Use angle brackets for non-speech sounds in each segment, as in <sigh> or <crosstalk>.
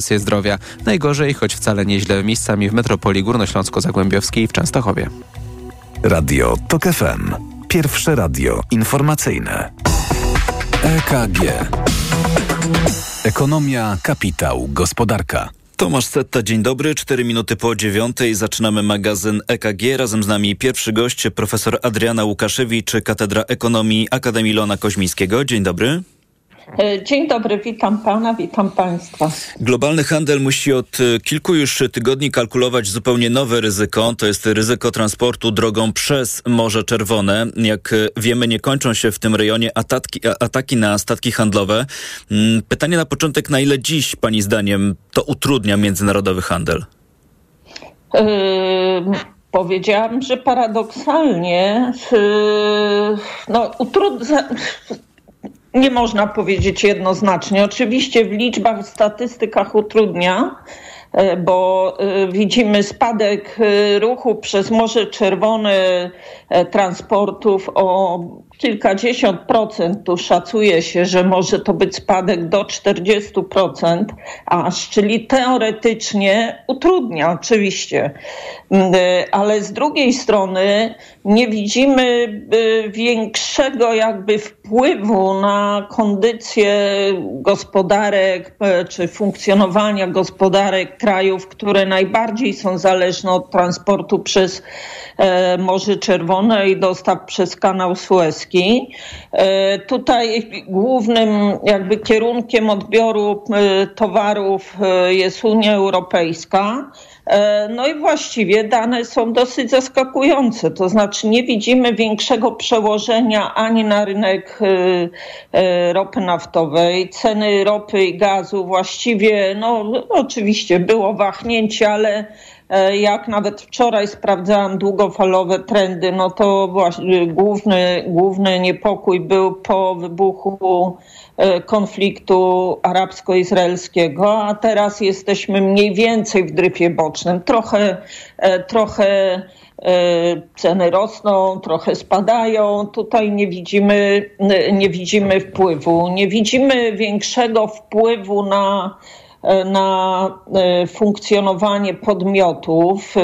zdrowia. Najgorzej, choć wcale nieźle miejscami w metropolii górnośląsko-zagłębiowskiej i w Częstochowie. Radio TOK FM. Pierwsze radio informacyjne. EKG. Ekonomia, kapitał, gospodarka. Tomasz Setta, dzień dobry. Cztery minuty po dziewiątej zaczynamy magazyn EKG. Razem z nami pierwszy gość, profesor Adriana Łukaszewicz, Katedra Ekonomii Akademii Lona Koźmińskiego. Dzień dobry. E, dzień dobry, witam pana, witam państwa. Globalny handel musi od e, kilku już tygodni kalkulować zupełnie nowe ryzyko. To jest ryzyko transportu drogą przez Morze Czerwone. Jak e, wiemy, nie kończą się w tym rejonie ataki, ataki na statki handlowe. Mm, pytanie na początek, na ile dziś, pani zdaniem, to utrudnia międzynarodowy handel? Yy, powiedziałam, że paradoksalnie yy, no, utrudnia nie można powiedzieć jednoznacznie. Oczywiście w liczbach, w statystykach utrudnia, e, bo e, widzimy spadek e, ruchu przez Morze Czerwone transportów o kilkadziesiąt procent. Tu szacuje się, że może to być spadek do 40%, aż, czyli teoretycznie utrudnia oczywiście. Mm, ale z drugiej strony nie widzimy y, większego jakby wpływu na kondycję gospodarek e, czy funkcjonowania gospodarek krajów, które najbardziej są zależne od transportu przez e, Morze Czerwone i dostaw przez kanał Suezki. E, tutaj głównym jakby kierunkiem odbioru towarów jest Unia Europejska. E, no i właściwie dane są dosyć zaskakujące. To znaczy nie widzimy większego przełożenia ani na rynek e, e, ropy naftowej. Ceny ropy i gazu właściwie, no oczywiście było wahnięcie, ale jak nawet wczoraj sprawdzałam długofalowe trendy, no to właśnie główny, główny niepokój był po wybuchu E, konfliktu arabsko-izraelskiego, a teraz jesteśmy mniej więcej w dryfie bocznym. Trochę, e, trochę e, ceny rosną, trochę spadają. Tutaj nie widzimy, nie widzimy wpływu. Nie widzimy większego wpływu na, na funkcjonowanie podmiotów.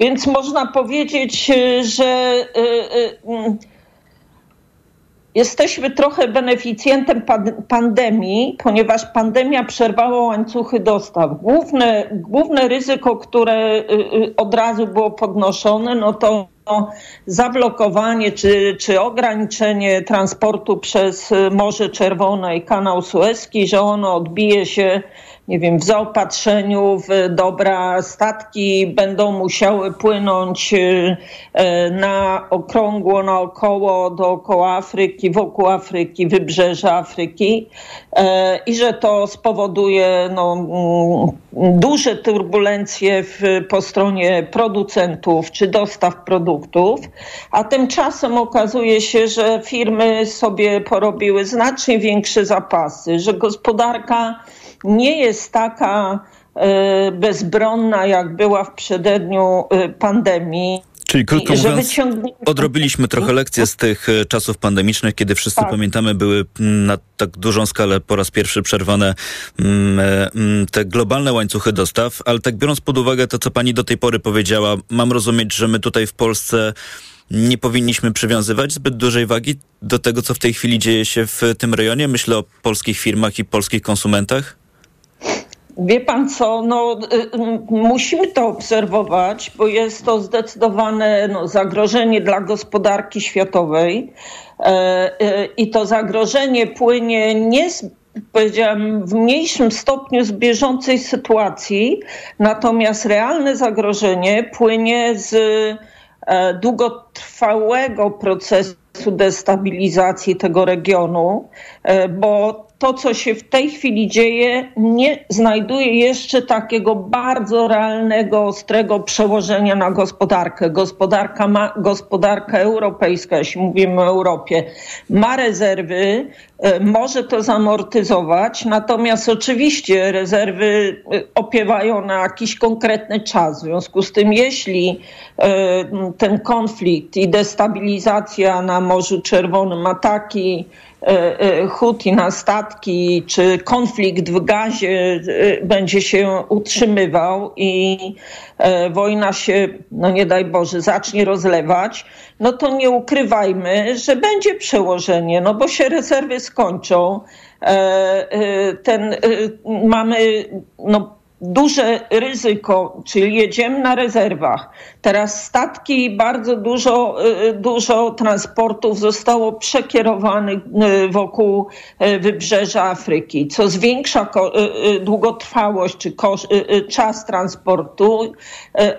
Więc można powiedzieć, że Jesteśmy trochę beneficjentem pandemii, ponieważ pandemia przerwała łańcuchy dostaw. Główne, główne ryzyko, które od razu było podnoszone, no to zablokowanie czy, czy ograniczenie transportu przez Morze Czerwone i kanał Suezki, że ono odbije się nie wiem, w zaopatrzeniu, w dobra statki będą musiały płynąć y, na okrągło, naokoło, dookoła Afryki, wokół Afryki, wybrzeża Afryki y, i że to spowoduje no, mm, duże turbulencje w, po stronie producentów czy dostaw produktów, a tymczasem okazuje się, że firmy sobie porobiły znacznie większe zapasy, że gospodarka nie jest taka e, bezbronna, jak była w przededniu e, pandemii. Czyli krótko mówiąc, odrobiliśmy trochę lekcje z tych e, czasów pandemicznych, kiedy wszyscy tak. pamiętamy, były mm, na tak dużą skalę po raz pierwszy przerwane mm, mm, te globalne łańcuchy dostaw, ale tak biorąc pod uwagę to, co pani do tej pory powiedziała, mam rozumieć, że my tutaj w Polsce nie powinniśmy przywiązywać zbyt dużej wagi do tego, co w tej chwili dzieje się w tym rejonie? Myślę o polskich firmach i polskich konsumentach. Wie pan co, no, y, y, musimy to obserwować, bo jest to zdecydowane no, zagrożenie dla gospodarki światowej e, e, i to zagrożenie płynie nie z powiedziałam, w mniejszym stopniu z bieżącej sytuacji, natomiast realne zagrożenie płynie z e, długotrwałego procesu destabilizacji tego regionu, bo to, co się w tej chwili dzieje, nie znajduje jeszcze takiego bardzo realnego, ostrego przełożenia na gospodarkę. Gospodarka, ma, gospodarka europejska, jeśli mówimy o Europie, ma rezerwy, e, może to zamortyzować, natomiast oczywiście rezerwy e, opiewają na jakiś konkretny czas. W związku z tym, jeśli e, ten konflikt i destabilizacja na Morzu Czerwonym, ataki Huti na statki, czy konflikt w gazie będzie się utrzymywał i wojna się, no nie daj Boże, zacznie rozlewać, no to nie ukrywajmy, że będzie przełożenie, no bo się rezerwy skończą. Ten, mamy no, duże ryzyko, czyli jedziemy na rezerwach. Teraz statki, bardzo dużo, y, dużo transportów zostało przekierowanych y, wokół y, wybrzeża Afryki, co zwiększa długotrwałość czy czas transportu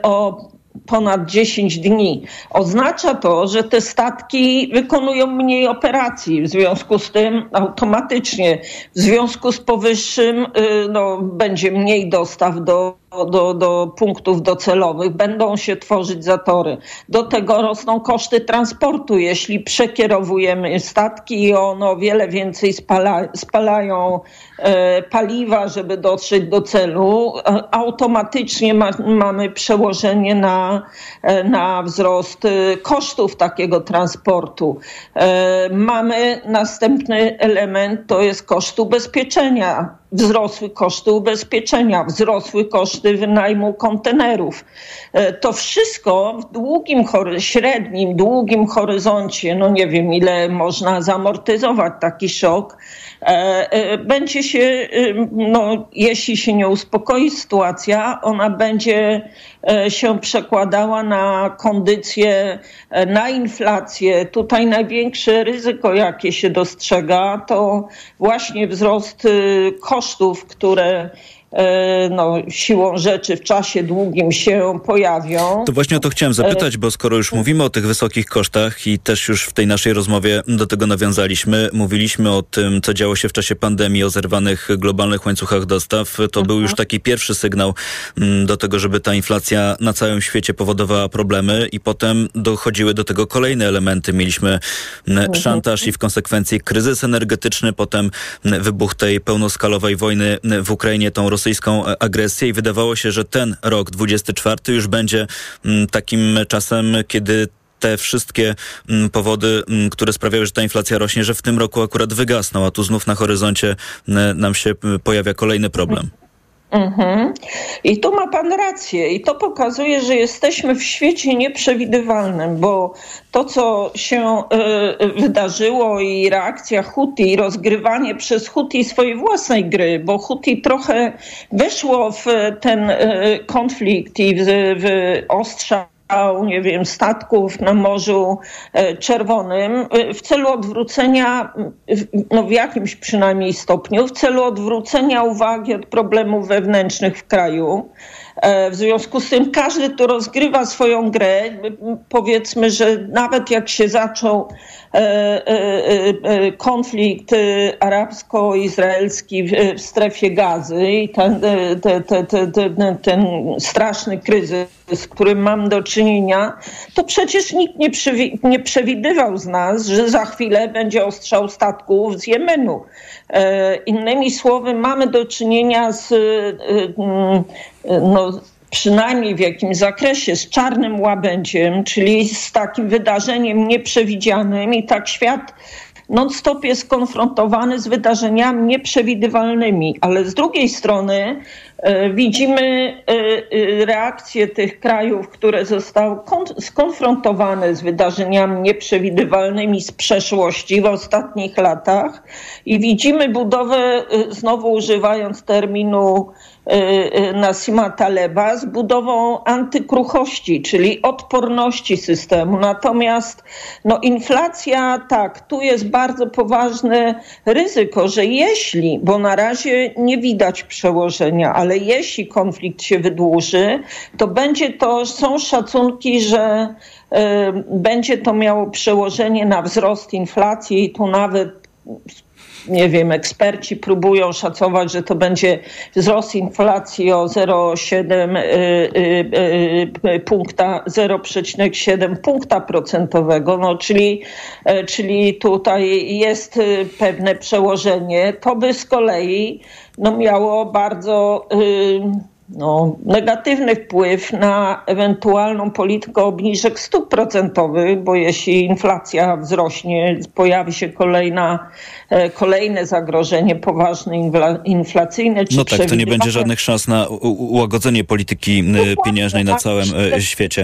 o ponad 10 dni. Oznacza to, że te statki wykonują mniej operacji. W związku z tym automatycznie, w związku z powyższym no, będzie mniej dostaw do do, do punktów docelowych, będą się tworzyć zatory. Do tego rosną koszty transportu. Jeśli przekierowujemy statki i one o wiele więcej spala, spalają e, paliwa, żeby dotrzeć do celu, e, automatycznie ma, mamy przełożenie na, e, na wzrost e, kosztów takiego transportu. E, mamy następny element, to jest koszt ubezpieczenia wzrosły koszty ubezpieczenia, wzrosły koszty wynajmu kontenerów. E, to wszystko w długim, średnim, długim horyzoncie, no nie wiem ile można zamortyzować taki szok, będzie się, e, no, jeśli się nie uspokoi sytuacja, ona będzie się przekładała na kondycję, na inflację. Tutaj największe ryzyko, jakie się dostrzega, to właśnie wzrost kosztów, które E, no, siłą rzeczy w czasie długim się pojawią. To właśnie o to chciałem zapytać, bo skoro już mówimy o tych wysokich kosztach i też już w tej naszej rozmowie do tego nawiązaliśmy, mówiliśmy o tym, co działo się w czasie pandemii, o zerwanych globalnych łańcuchach dostaw, to mhm. był już taki pierwszy sygnał mm, do tego, żeby ta inflacja na całym świecie powodowała problemy i potem dochodziły do tego kolejne elementy. Mieliśmy mm, mhm. szantaż i w konsekwencji kryzys energetyczny, potem mm, wybuch tej pełnoskalowej wojny w Ukrainie, tą rosyjską e, agresję i wydawało się, że ten rok 24 już będzie mm, takim czasem, kiedy te wszystkie mm, powody, mm, które sprawiały, że ta inflacja rośnie, że w tym roku akurat wygasną, a tu znów na horyzoncie nam się pojawia kolejny problem. Mhm. I tu ma pan rację, i to pokazuje, że jesteśmy w świecie nieprzewidywalnym, bo to, co się y, wydarzyło i reakcja Huti, i rozgrywanie przez Huti swojej własnej gry, bo Huti trochę weszło w ten y, konflikt i w, w ostrza nie wiem, statków na Morzu e, Czerwonym e, w celu odwrócenia, no w jakimś przynajmniej stopniu, w celu odwrócenia uwagi od problemów wewnętrznych w kraju. E, w związku z tym każdy tu rozgrywa swoją grę. Powiedzmy, że nawet jak się zaczął konflikt arabsko-izraelski w strefie gazy i ten, ten, ten, ten straszny kryzys, z którym mam do czynienia, to przecież nikt nie, nie przewidywał z nas, że za chwilę będzie ostrzał statków z Jemenu. E, innymi słowy, mamy do czynienia z, e, e, no, przynajmniej w jakimś zakresie, z czarnym łabędziem, czyli z takim wydarzeniem nieprzewidzianym i tak świat non-stop jest skonfrontowany z wydarzeniami nieprzewidywalnymi, ale z drugiej strony e, widzimy e, e, reakcję tych krajów, które zostały skonfrontowane z wydarzeniami nieprzewidywalnymi z przeszłości w ostatnich latach. I widzimy budowę, znowu używając terminu Y, y, Nasima Taleba z budową antykruchości, czyli odporności systemu. Natomiast no, inflacja, tak, tu jest bardzo poważne ryzyko, że jeśli, bo na razie nie widać przełożenia, ale jeśli konflikt się wydłuży, to będzie to, są szacunki, że y, będzie to miało przełożenie na wzrost inflacji i tu nawet nie wiem, eksperci próbują szacować, że to będzie wzrost inflacji o 0,7 y, y, y, punkta, 0,7 punkta procentowego, no, czyli, czyli tutaj jest pewne przełożenie. To by z kolei no, miało bardzo no, negatywny wpływ na ewentualną politykę obniżek stóp procentowych, bo jeśli inflacja wzrośnie, pojawi się kolejna, e, kolejne zagrożenie poważne inflacyjne. Czy no tak, to nie będzie żadnych szans na ułagodzenie polityki e, pieniężnej na całym e, świecie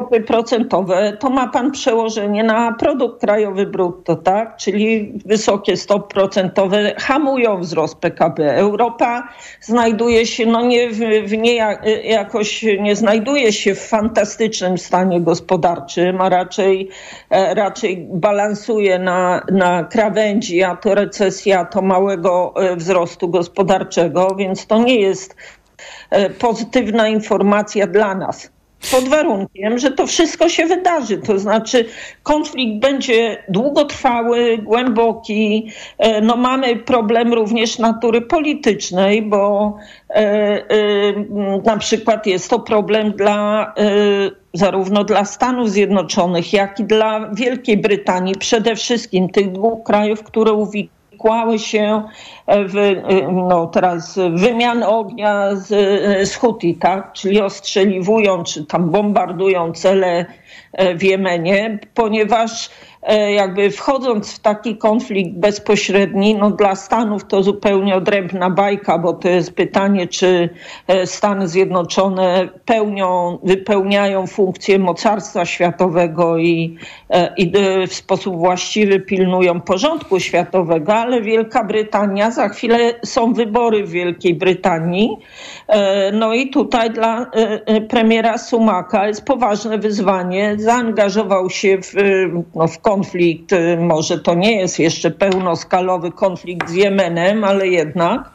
stopy procentowe, to ma pan przełożenie na produkt krajowy brutto, tak? Czyli wysokie stopy procentowe hamują wzrost PKB. Europa znajduje się, no nie, w, w nie jakoś nie znajduje się w fantastycznym stanie gospodarczym, a raczej, e, raczej balansuje na, na krawędzi, a to recesja, to małego e, wzrostu gospodarczego, więc to nie jest e, pozytywna informacja dla nas pod warunkiem, że to wszystko się wydarzy. To znaczy konflikt będzie długotrwały, głęboki. E, no mamy problem również natury politycznej, bo e, e, na przykład jest to problem dla zarówno dla Stanów Zjednoczonych, jak i dla Wielkiej Brytanii, przede wszystkim tych dwóch krajów, które uwikłały wkłały się w no, teraz wymian ognia z, z Huti, tak? czyli ostrzeliwują czy tam bombardują cele w Jemenie, ponieważ E, jakby wchodząc w taki konflikt bezpośredni, no dla Stanów to zupełnie odrębna bajka, bo to jest pytanie, czy e, Stany Zjednoczone pełnią, wypełniają funkcję mocarstwa światowego i, e, i w sposób właściwy pilnują porządku światowego, ale Wielka Brytania, za chwilę są wybory w Wielkiej Brytanii, no i tutaj dla premiera Sumaka jest poważne wyzwanie. Zaangażował się w, no, w konflikt, y, może to nie jest jeszcze pełnoskalowy konflikt z Jemenem, ale jednak.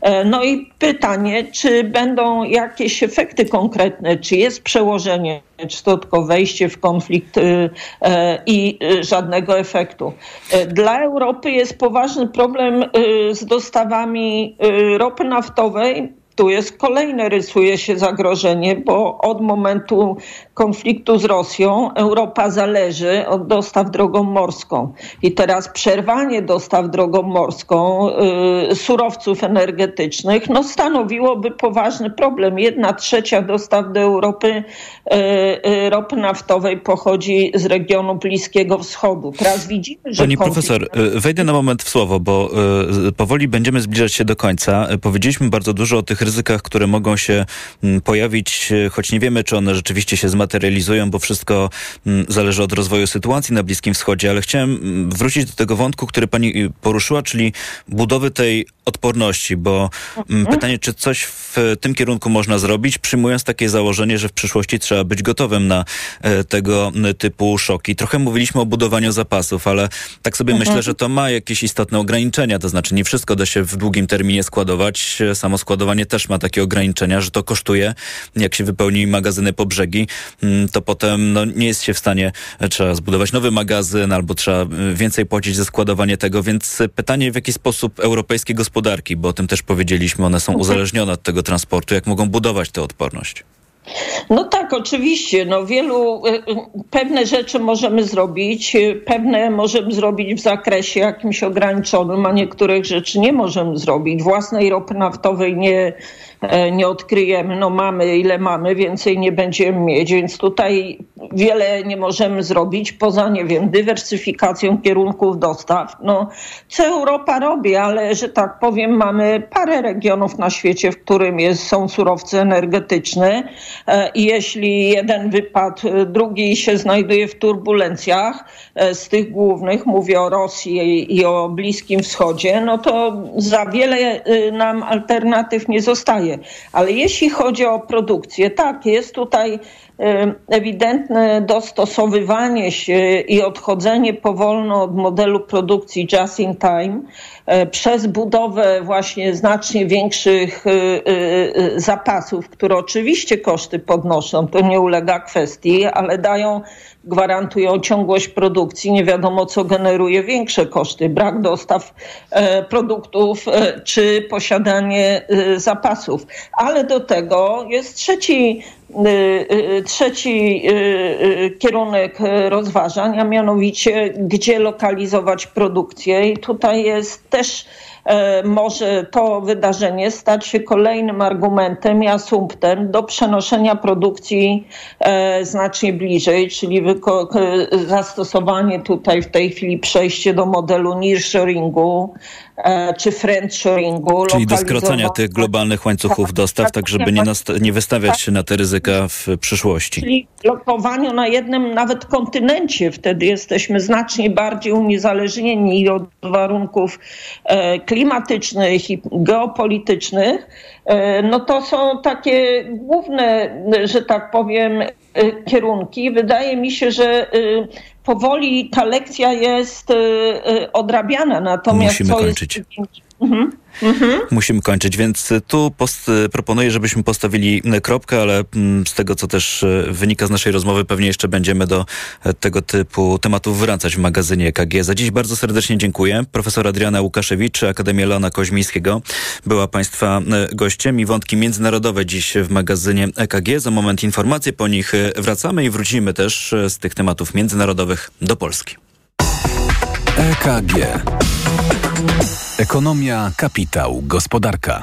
E, no i pytanie, czy będą jakieś efekty konkretne, czy jest przełożenie, czy to tylko wejście w konflikt y, e, i y, żadnego efektu. E, dla Europy jest poważny problem z dostawami ropy naftowej tu jest kolejne, rysuje się zagrożenie, bo od momentu konfliktu z Rosją Europa zależy od dostaw drogą morską. I teraz przerwanie dostaw drogą morską y, surowców energetycznych no, stanowiłoby poważny problem. Jedna trzecia dostaw do Europy y, y, ropy naftowej pochodzi z regionu Bliskiego Wschodu. Teraz widzimy, że. Pani konflikt... profesor, y, wejdę na moment w słowo, bo y, powoli będziemy zbliżać się do końca. Powiedzieliśmy bardzo dużo o tych ryzykach, które mogą się mm, pojawić, e, choć nie wiemy, czy one rzeczywiście się zmaterializują, bo wszystko mm, zależy od rozwoju sytuacji na Bliskim Wschodzie, ale chciałem mm, wrócić do tego wątku, który pani y, poruszyła, czyli budowy tej odporności, bo mhm. pytanie, czy coś w tym kierunku można zrobić, przyjmując takie założenie, że w przyszłości trzeba być gotowym na e, tego typu szoki. Trochę mówiliśmy o budowaniu zapasów, ale tak sobie mhm. myślę, że to ma jakieś istotne ograniczenia, to znaczy nie wszystko da się w długim terminie składować. Samo składowanie też ma takie ograniczenia, że to kosztuje. Jak się wypełni magazyny po brzegi, mm, to potem no, nie jest się w stanie, trzeba zbudować nowy magazyn albo trzeba y, więcej płacić za składowanie tego, więc pytanie w jaki sposób europejskie gospodarki, bo o tym też powiedzieliśmy, one są mhm. uzależnione od tego transportu, jak mogą budować tę odporność? No tak, oczywiście. No wielu, y, y, pewne rzeczy możemy zrobić, pewne możemy zrobić w zakresie jakimś ograniczonym, a niektórych rzeczy nie możemy zrobić. Własnej ropy naftowej nie, nie odkryjemy, no mamy ile mamy, więcej nie będziemy mieć, więc tutaj wiele nie możemy zrobić poza, nie wiem, dywersyfikacją kierunków dostaw. No, co Europa robi, ale że tak powiem, mamy parę regionów na świecie, w którym jest, są surowce energetyczne e, i jeśli jeden wypad, e, drugi się znajduje w turbulencjach, z tych głównych, mówię o Rosji i o Bliskim Wschodzie, no to za wiele nam alternatyw nie zostaje. Ale jeśli chodzi o produkcję, tak, jest tutaj ewidentne dostosowywanie się i odchodzenie powolno od modelu produkcji just in time y, przez budowę właśnie znacznie większych y, zapasów, które oczywiście koszty podnoszą, to nie ulega kwestii, ale dają gwarantują ciągłość produkcji. Nie wiadomo, co generuje większe koszty. Brak dostaw e, produktów e, czy posiadanie e, Ale do tego jest trzeci trzeci kierunek rozważań, a mianowicie gdzie lokalizować produkcję. I tutaj jest też e, może to wydarzenie stać się kolejnym argumentem i asumptem do przenoszenia produkcji e, znacznie bliżej, czyli zastosowanie tutaj w tej chwili przejście do modelu nearshoringu, E, czy friendshoringu. Czyli do skracania tych globalnych łańcuchów dostaw, tak żeby nie, nie wystawiać się na te ryzyka w przyszłości. Czyli blokowaniu na jednym nawet kontynencie. Wtedy jesteśmy znacznie bardziej uniezależnieni od warunków e, klimatycznych i geopolitycznych. E, no to są takie główne, że tak powiem, kierunki. Wydaje mi się, że powoli ta lekcja jest y, y, odrabiana. Natomiast Musimy kończyć. Jest... Mhm. Mhm. Musimy kończyć, więc tu post, proponuję, żebyśmy postawili kropkę, ale mm, z tego, co też e, wynika z naszej rozmowy, pewnie jeszcze będziemy do e, tego typu tematów wracać w magazynie EKG. Za dziś bardzo serdecznie dziękuję. Profesor Adriana Łukaszewicz, Akademia Leona Koźmińskiego była Państwa e, gościem i wątki międzynarodowe dziś w magazynie EKG. Za moment informacje, po nich wracamy i wrócimy też z tych tematów międzynarodowych do Polski. EKG. Ekonomia, kapitał, gospodarka.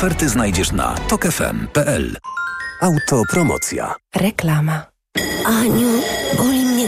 Oferty znajdziesz na tokefm.pl. Autopromocja. Reklama. Aniu, boli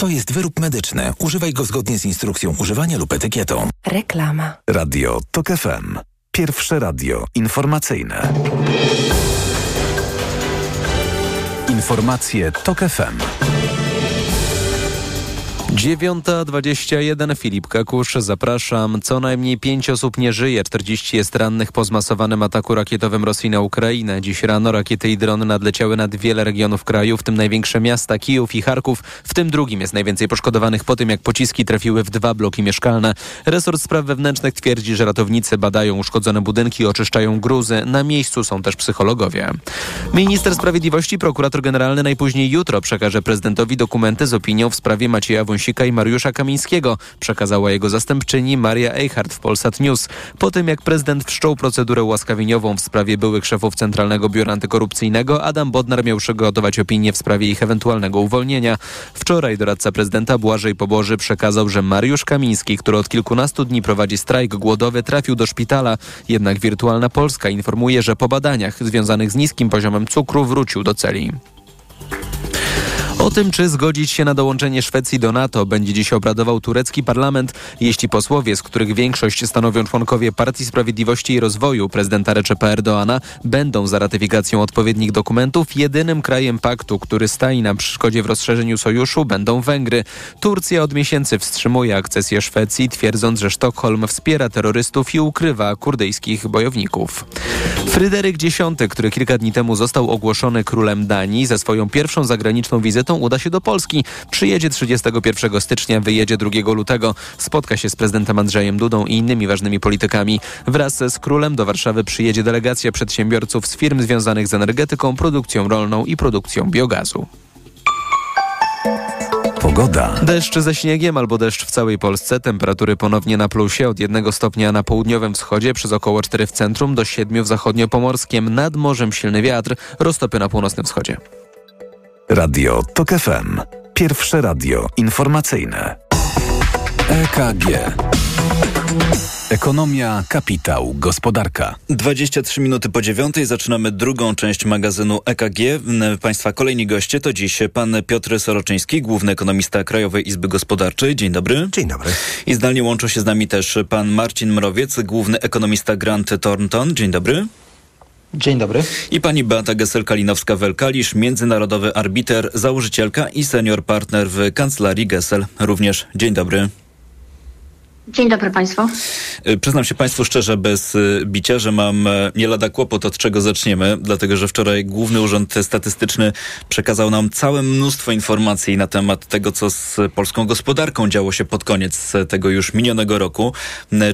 To jest wyrób medyczny. Używaj go zgodnie z instrukcją używania lub etykietą. Reklama. Radio TOK FM. Pierwsze radio informacyjne. Informacje TOK FM. 9.21 Filip Kakusz, zapraszam. Co najmniej pięć osób nie żyje, 40 jest rannych po zmasowanym ataku rakietowym Rosji na Ukrainę. Dziś rano rakiety i drony nadleciały nad wiele regionów kraju, w tym największe miasta Kijów i Charków. W tym drugim jest najwięcej poszkodowanych po tym, jak pociski trafiły w dwa bloki mieszkalne. Resort Spraw Wewnętrznych twierdzi, że ratownicy badają uszkodzone budynki, oczyszczają gruzy. Na miejscu są też psychologowie. Minister Sprawiedliwości, prokurator generalny najpóźniej jutro przekaże prezydentowi dokumenty z opinią w sprawie Macieja Wąsika Wąsika i Mariusza Kamińskiego, przekazała jego zastępczyni Maria Eichhardt w Polsat News. Po tym jak prezydent wszczął procedurę łaskawieniową w sprawie byłych szefów Centralnego Biura Antykorupcyjnego, Adam Bodnar miał przygotować opinię w sprawie ich ewentualnego uwolnienia. Wczoraj doradca prezydenta Błażej Poboży przekazał, że Mariusz Kamiński, który od kilkunastu dni prowadzi strajk głodowy, trafił do szpitala. Jednak Wirtualna Polska informuje, że po badaniach związanych z niskim poziomem cukru wrócił do celi. O tym, czy zgodzić się na dołączenie Szwecji do NATO, będzie dziś obradował turecki parlament. Jeśli posłowie, z których większość stanowią członkowie Partii Sprawiedliwości i Rozwoju prezydenta Recepa Erdoana, będą za ratyfikacją odpowiednich dokumentów, jedynym krajem paktu, który stoi na przeszkodzie w rozszerzeniu sojuszu, będą Węgry. Turcja od miesięcy wstrzymuje akcesję Szwecji, twierdząc, że Sztokholm wspiera terrorystów i ukrywa kurdyjskich bojowników. Fryderyk X, który kilka dni temu został ogłoszony królem Danii, ze swoją pierwszą zagraniczną wizytą uda się do Polski. Przyjedzie 31 stycznia, wyjedzie 2 lutego. Spotka się z prezydentem Andrzejem Dudą i innymi ważnymi politykami. Wraz z królem do Warszawy przyjedzie delegacja przedsiębiorców z firm związanych z energetyką, produkcją rolną i produkcją biogazu. Pogoda. Deszcz ze śniegiem albo deszcz w całej Polsce. Temperatury ponownie na plusie od jednego stopnia na południowym wschodzie przez około 4 w centrum do 7 w zachodnio-pomorskim. Nad morzem silny wiatr, roztopy na północnym wschodzie. Radio TOK FM. Pierwsze radio informacyjne. EKG. Ekonomia, kapitał, gospodarka. 23 minuty po dziewiątej zaczynamy drugą część magazynu EKG. Państwa kolejni goście to dziś pan Piotr Soroczyński, główny ekonomista Krajowej Izby Gospodarczej. Dzień dobry. Dzień dobry. I zdalnie łączą się z nami też pan Marcin Mrowiec, główny ekonomista Grant Thornton. Dzień dobry. Dzień dobry. I pani Beata Gessel-Kalinowska-Welkalisz, międzynarodowy arbiter, założycielka i senior partner w kancelarii Gessel. Również dzień dobry. Dzień dobry Państwu. Y, przyznam się Państwu szczerze, bez y, bicia, że mam e, nie lada kłopot, od czego zaczniemy, dlatego że wczoraj Główny Urząd Statystyczny przekazał nam całe mnóstwo informacji na temat tego, co z polską gospodarką działo się pod koniec tego już minionego roku,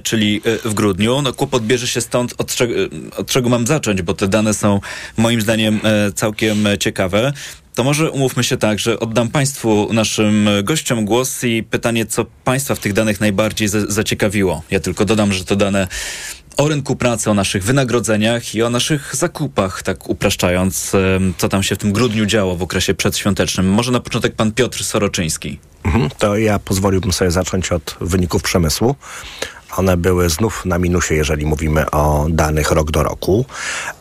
czyli w grudniu. No, kłopot bierze się stąd, od czego, od czego mam zacząć, bo te dane są moim zdaniem e, całkiem ciekawe. To może umówmy się tak, że oddam Państwu, naszym gościom głos i pytanie, co Państwa w tych danych najbardziej zaciekawiło. Ja tylko dodam, że to dane o rynku pracy, o naszych wynagrodzeniach i o naszych zakupach, tak upraszczając, co tam się w tym grudniu działo w okresie przedświątecznym. Może na początek pan Piotr Soroczyński. Mhm, to ja pozwoliłbym sobie zacząć od wyników przemysłu. One były znów na minusie, jeżeli mówimy o danych rok do roku.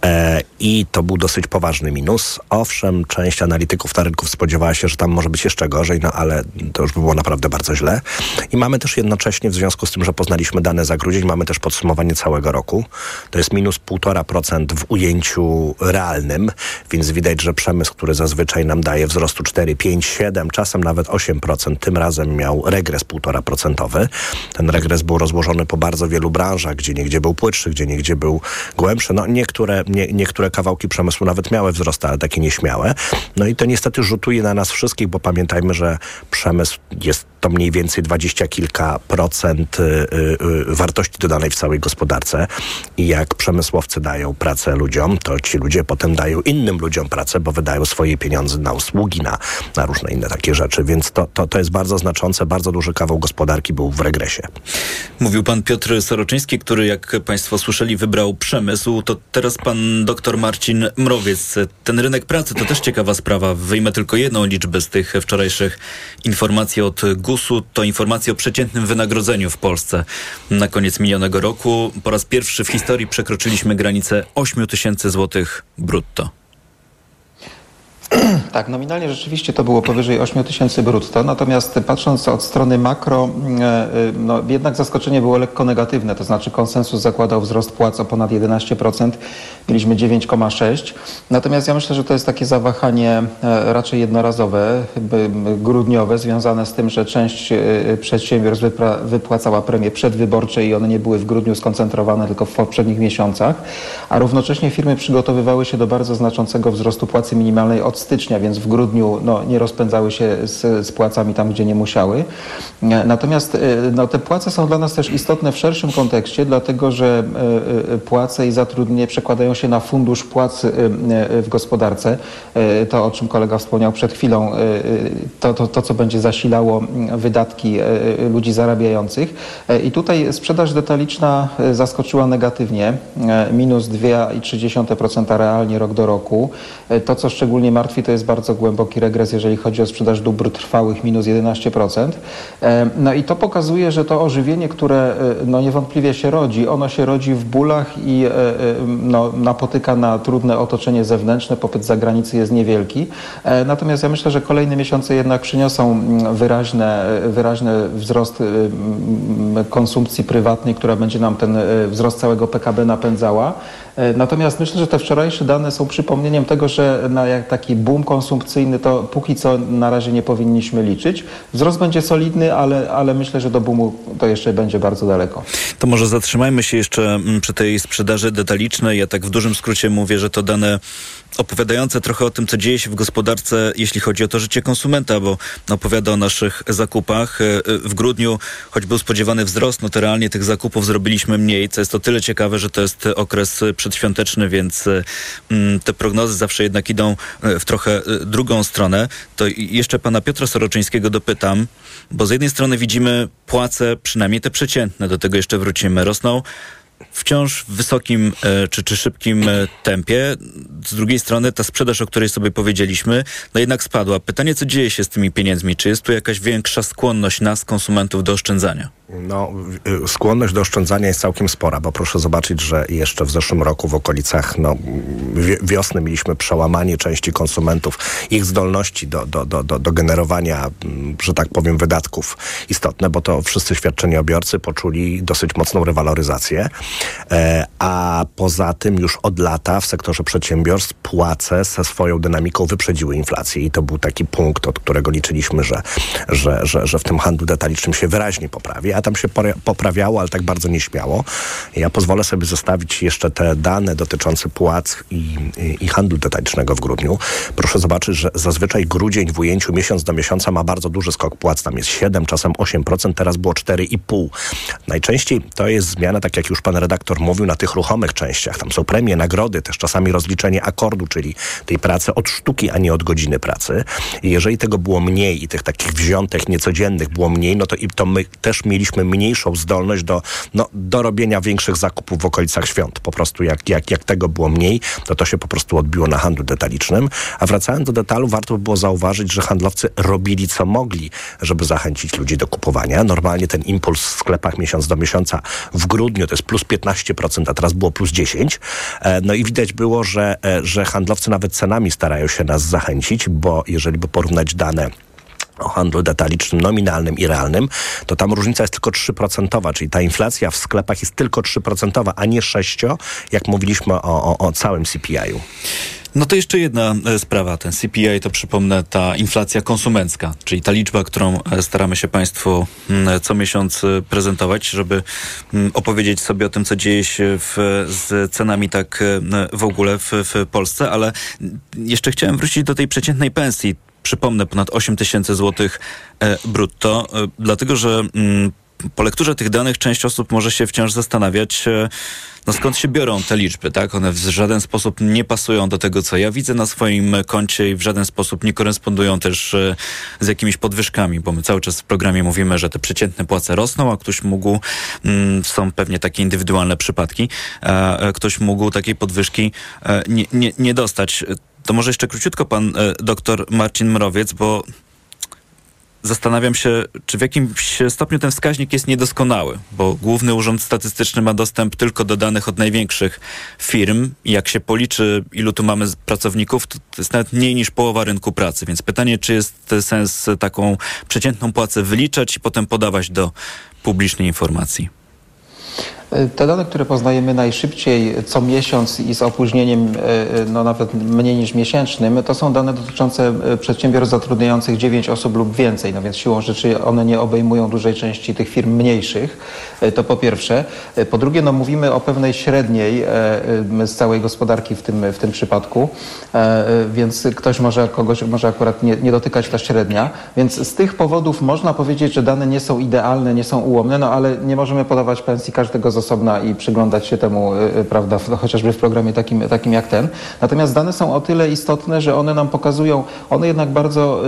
E, I to był dosyć poważny minus. Owszem, część analityków na rynku spodziewała się, że tam może być jeszcze gorzej, no ale to już by było naprawdę bardzo źle. I mamy też jednocześnie, w związku z tym, że poznaliśmy dane za grudzień, mamy też podsumowanie całego roku. To jest minus 1,5% w ujęciu realnym, więc widać, że przemysł, który zazwyczaj nam daje wzrostu 4, 5, 7, czasem nawet 8%, tym razem miał regres 1,5%. Ten regres był rozłożony po bardzo wielu branżach, gdzie niegdzie był płytszy, gdzie niegdzie był głębszy. No niektóre, nie, niektóre kawałki przemysłu nawet miały wzrost, ale takie nieśmiałe. No i to niestety rzutuje na nas wszystkich, bo pamiętajmy, że przemysł jest to mniej więcej dwadzieścia kilka procent y, y, y, wartości dodanej w całej gospodarce. I jak przemysłowcy dają pracę ludziom, to ci ludzie potem dają innym ludziom pracę, bo wydają swoje pieniądze na usługi, na, na różne inne takie rzeczy. Więc to, to, to jest bardzo znaczące, bardzo duży kawał gospodarki był w regresie. Mówił pan Piotr Soroczyński, który jak państwo słyszeli wybrał przemysł, to teraz pan doktor Marcin Mrowiec. Ten rynek pracy to też ciekawa sprawa. Wyjmę tylko jedną liczbę z tych wczorajszych informacji od To informacje o przeciętnym wynagrodzeniu w Polsce. Na koniec minionego roku po raz pierwszy w historii przekroczyliśmy granicę 8 tysięcy złotych brutto. <clears throat> Tak, nominalnie rzeczywiście to było powyżej 8 tysięcy brutto, natomiast patrząc od strony makro, e, e, no, jednak zaskoczenie było lekko negatywne, to znaczy konsensus zakładał wzrost płac o ponad 11%, mieliśmy 9,6%, natomiast ja myślę, że to jest takie zawahanie e, raczej jednorazowe, grudniowe, związane z tym, że część przedsiębiorstw wypłacała premie przedwyborcze i one nie były w grudniu skoncentrowane, tylko w poprzednich miesiącach, a równocześnie firmy przygotowywały się do bardzo znaczącego wzrostu płacy minimalnej od stycznia, więc w grudniu no, nie rozpędzały się z, z płacami tam, gdzie nie musiały. Natomiast e, no, te płace są dla nas też istotne w szerszym kontekście, dlatego że e, e, płace i zatrudnienie przekładają się na fundusz płac w gospodarce. To, o czym kolega wspomniał przed chwilą, to, to, to co będzie zasilało wydatki ludzi zarabiających. I tutaj sprzedaż detaliczna zaskoczyła negatywnie, minus 2,3% realnie rok do roku. To, co szczególnie martwi martwi, to jest bardzo głęboki regres, jeżeli chodzi o sprzedaż dóbr trwałych, minus 11%. E, no i to pokazuje, że to ożywienie, które e, no niewątpliwie się rodzi, ono się rodzi w bólach i e, no, napotyka na trudne otoczenie zewnętrzne, popyt zagranicy jest niewielki. Natomiast ja myślę, że kolejne miesiące jednak przyniosą mm, wyraźne, wyraźny wzrost konsumpcji prywatnej, która będzie nam ten wzrost całego PKB napędzała. Natomiast myślę, że te wczorajsze dane są przypomnieniem tego, że na taki boom konsumpcyjny to póki co na razie nie powinniśmy liczyć. Wzrost będzie solidny, ale, ale myślę, że do boomu to jeszcze będzie bardzo daleko. To może zatrzymajmy się jeszcze mm, przy tej sprzedaży detalicznej. Ja tak w dużym skrócie mówię, że to dane opowiadające trochę o tym, co dzieje się w gospodarce, jeśli chodzi o to życie konsumenta, bo opowiada o naszych zakupach. E, e, w grudniu, choć był spodziewany wzrost, no to realnie tych zakupów zrobiliśmy mniej, co jest to tyle ciekawe, że to jest okres przedświąteczny, więc e, mm, te prognozy zawsze jednak idą w trochę drugą stronę. To jeszcze pana Piotra Soroczyńskiego dopytam, bo z jednej strony widzimy płace, przynajmniej te przeciętne, do tego jeszcze wrócimy, rosną wciąż w wysokim e, czy, czy szybkim e, tempie. Z drugiej strony ta sprzedaż, o której sobie powiedzieliśmy, no jednak spadła. Pytanie, co dzieje się z tymi pieniędzmi? Czy jest tu jakaś większa skłonność nas, konsumentów, do oszczędzania? No, skłonność do oszczędzania jest całkiem spora, bo proszę zobaczyć, że jeszcze w zeszłym roku w okolicach no, wiosny mieliśmy przełamanie części konsumentów, ich zdolności do, do, do, do, do generowania, mm, że tak powiem, wydatków istotne, bo to wszyscy świadczeniobiorcy poczuli dosyć mocną rewaloryzację, e, a poza tym już od lata w sektorze przedsiębiorstw płace ze swoją dynamiką wyprzedziły inflację i to był taki punkt, od którego liczyliśmy, że, że, że, że w tym handlu detalicznym się wyraźnie poprawi a tam się poprawiało, ale tak bardzo nieśmiało. Ja pozwolę sobie zostawić jeszcze te dane dotyczące płac i, i, i handlu detalicznego w grudniu. Proszę zobaczyć, że zazwyczaj grudzień w ujęciu miesiąc do miesiąca ma bardzo duży skok płac. Tam jest 7, czasem 8%, teraz było 4,5%. Najczęściej to jest zmiana, tak jak już pan redaktor mówił, na tych ruchomych częściach. Tam są premie, nagrody, też czasami rozliczenie akordu, czyli tej pracy od sztuki, a nie od godziny pracy. I jeżeli tego było mniej i tych takich wziątek niecodziennych było mniej, no to i to my też mieli mieliśmy mniejszą zdolność do, no, do robienia większych zakupów w okolicach świąt. Po prostu jak, jak, jak tego było mniej, to to się po prostu odbiło na handlu detalicznym. A wracając do detalu, warto by było zauważyć, że handlowcy robili co mogli, żeby zachęcić ludzi do kupowania. Normalnie ten impuls w sklepach miesiąc do miesiąca w grudniu to jest plus 15%, a teraz było plus 10%. E, no i widać było, że, e, że handlowcy nawet cenami starają się nas zachęcić, bo jeżeli by porównać dane o handlu detalicznym nominalnym i realnym, to tam różnica jest tylko 3%, czyli ta inflacja w sklepach jest tylko 3%, a nie 6%, jak mówiliśmy o, o, o całym CPI-u. No to jeszcze jedna e, sprawa. Ten CPI to przypomnę ta inflacja konsumencka, czyli ta liczba, którą e, staramy się Państwu mm, co miesiąc e, prezentować, żeby mm, opowiedzieć sobie o tym, co dzieje się w, z cenami tak w ogóle w, w Polsce, ale jeszcze chciałem wrócić do tej przeciętnej pensji przypomnę, ponad 8 tysięcy złotych e, brutto, e, dlatego że mm, po lekturze tych danych część osób może się wciąż zastanawiać, e, no skąd się biorą te liczby, tak? One w żaden sposób nie pasują do tego, co ja widzę na swoim koncie i w żaden sposób nie korespondują też z jakimiś podwyżkami, bo my cały czas w programie mówimy, że te przeciętne płace rosną, a ktoś mógł, mm, są pewnie takie indywidualne przypadki, ktoś mógł takiej podwyżki nie, nie, nie dostać. To może jeszcze króciutko pan e, doktor Marcin Mrowiec, bo zastanawiam się, czy w jakimś stopniu ten wskaźnik jest niedoskonały, bo Główny Urząd Statystyczny ma dostęp tylko do danych od największych firm jak się policzy, ilu tu mamy pracowników, to jest nawet mniej niż połowa rynku pracy. Więc pytanie, czy jest sens taką przeciętną płacę wyliczać i potem podawać do publicznej informacji? Te dane, które poznajemy najszybciej co miesiąc i z opóźnieniem e, e, no nawet mniej niż miesięcznym, to są dane dotyczące przedsiębiorstw zatrudniających 9 osób lub więcej. No więc siłą rzeczy one nie obejmują dużej części tych firm mniejszych. To po pierwsze. Po drugie, no mówimy o pewnej średniej z całej gospodarki w tym, w tym przypadku, więc ktoś może, kogoś może akurat nie, nie dotykać ta średnia. Więc z tych powodów można powiedzieć, że dane nie są idealne, nie są ułomne, no ale nie możemy podawać pensji każdego z osobna i przyglądać się temu, y, y, prawda, chociażby w programie takim, takim jak ten. Natomiast dane są o tyle istotne, że one nam pokazują, one jednak bardzo,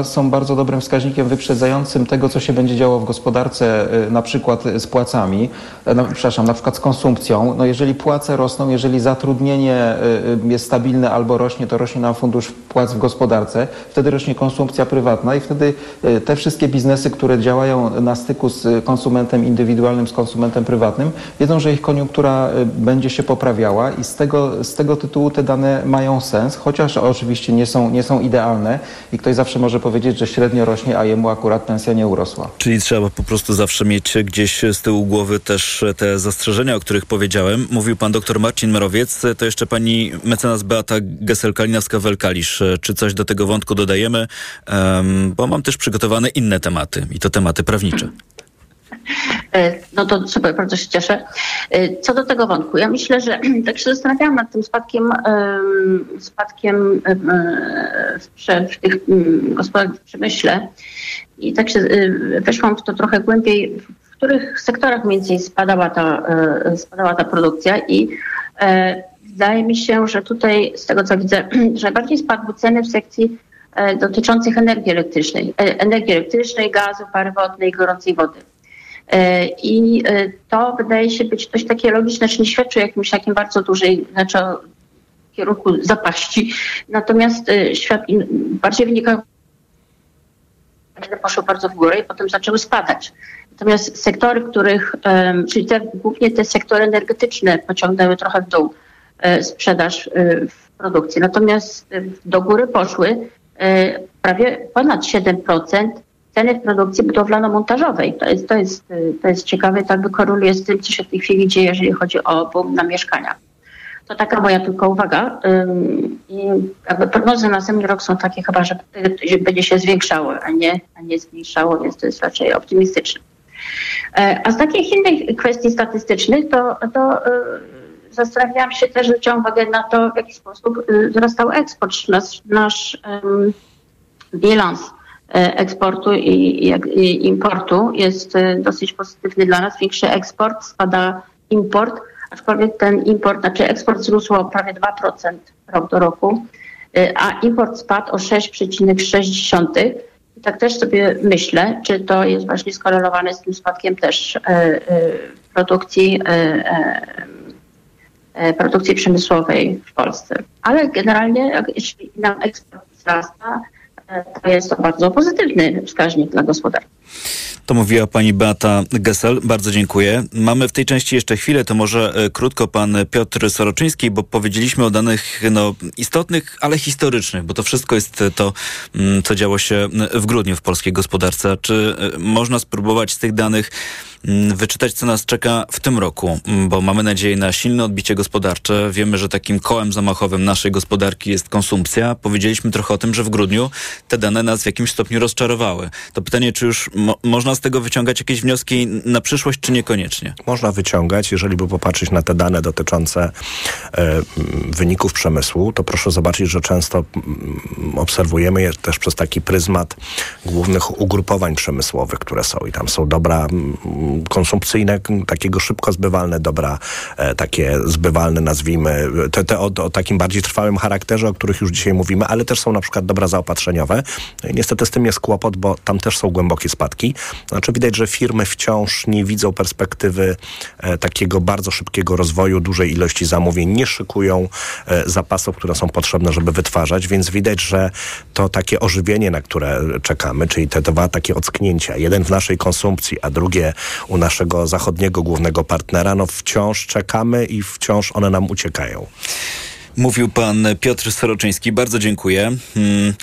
y, są bardzo dobrym wskaźnikiem wyprzedzającym tego, co się będzie działo w gospodarce, na przykład z płacami, no, przepraszam, na przykład z konsumpcją. No jeżeli płace rosną, jeżeli zatrudnienie jest stabilne albo rośnie, to rośnie nam fundusz płac w gospodarce, wtedy rośnie konsumpcja prywatna i wtedy te wszystkie biznesy, które działają na styku z konsumentem indywidualnym, z konsumentem prywatnym, prywatnym, wiedzą, że ich koniunktura y, będzie się poprawiała i z tego, z tego tytułu te dane mają sens, chociaż oczywiście nie są, nie są idealne i ktoś zawsze może powiedzieć, że średnio rośnie, a jemu akurat pensja nie urosła. Czyli trzeba po prostu zawsze mieć gdzieś z tyłu głowy też te zastrzeżenia, o których powiedziałem. Mówił pan doktor Marcin Merowiec, to jeszcze pani mecenas Beata Gesel-Kalinowska-Welkalisz. Czy coś do tego wątku dodajemy? Um, bo mam też przygotowane inne tematy i to tematy prawnicze. E, no to super, bardzo się cieszę. E, co do tego wątku, ja myślę, że <clears throat> tak się zastanawiałam nad tym spadkiem, spadkiem w, w tych gospodarkach w przemyśle i tak się e, weszłam w to trochę głębiej, w których sektorach mniej więcej spadała ta, spadała ta produkcja i wydaje mi się, że tutaj z tego co widzę, <clears throat> że najbardziej spadły ceny w sekcji dotyczących energii elektrycznej, energii elektrycznej, gazu, pary wodnej, gorącej wody. E, I e, to wydaje się być dość takie logiczne, czy nie świadczy o jakimś takim bardzo dużej, znaczy kierunku zapaści. Natomiast e, świat bardziej wynika poszły bardzo w górę i potem zaczęły spadać. Natomiast sektory, których, czyli te, głównie te sektory energetyczne pociągnęły trochę w dół sprzedaż w produkcji. Natomiast do góry poszły prawie ponad 7% ceny w produkcji budowlano-montażowej. To jest, to, jest, to jest ciekawe, tak by koreluje z tym, co się w tej chwili dzieje, jeżeli chodzi o boom na mieszkania. To taka moja tylko uwaga. I jakby prognozy na następny rok są takie chyba, że będzie się zwiększało, a nie, a nie zmniejszało, więc to jest raczej optymistyczne. E, a z takich innych kwestii statystycznych, to, to e, zastanawiałam się też, zwróciłam uwagę na to, w jaki sposób e, wzrastał eksport. Nasz, nasz bilans eksportu i, i, importu jest dosyć pozytywny dla nas. Większy eksport, spada import aczkolwiek ten import, znaczy eksport wzrósł o prawie 2% rok do roku, y, a import spadł o 6,6%. I tak też sobie myślę, czy to jest właśnie skorelowane z tym spadkiem też produkcji, produkcji przemysłowej w Polsce. Ale generalnie, jeśli nam eksport wzrasta, to jest to bardzo pozytywny wskaźnik dla gospodarki. To mówiła pani Beata Gessel. Bardzo dziękuję. Mamy w tej części jeszcze chwilę, to może e, krótko pan Piotr Soroczyński, bo powiedzieliśmy o danych no, istotnych, ale historycznych, bo to wszystko jest to, mm, co działo się w grudniu w polskiej gospodarce. Czy e, można spróbować z tych danych wyczytać, co nas czeka w tym roku, mm, bo mamy nadzieję na silne odbicie gospodarcze. Wiemy, że takim kołem zamachowym naszej gospodarki jest konsumpcja. Powiedzieliśmy trochę o tym, że w grudniu te dane nas w jakimś stopniu rozczarowały. To pytanie, czy już mo można z tego wyciągać jakieś wnioski na przyszłość, czy niekoniecznie? Można wyciągać, jeżeli by popatrzeć na te dane dotyczące e, wyników przemysłu, to proszę zobaczyć, że często obserwujemy je też przez taki pryzmat głównych ugrupowań przemysłowych, które są i tam są dobra konsumpcyjne, takiego szybko zbywalne dobra, e, takie zbywalne nazwijmy, te, te o, o, takim bardziej trwałym charakterze, o których już dzisiaj mówimy, ale też są na przykład dobra zaopatrzeniowe. No niestety z tym jest kłopot, bo tam też są głębokie spadki. Znaczy widać, że firmy wciąż nie widzą perspektywy e, takiego bardzo szybkiego rozwoju, dużej ilości zamówień, nie szykują e, zapasów, które są potrzebne, żeby wytwarzać, więc widać, że to takie ożywienie, na które czekamy, czyli te dwa takie ocknięcia, jeden w naszej konsumpcji, a drugie u naszego zachodniego głównego partnera, no wciąż czekamy i wciąż one nam uciekają. Mówił pan Piotr Soroczyński. Bardzo dziękuję. Hmm.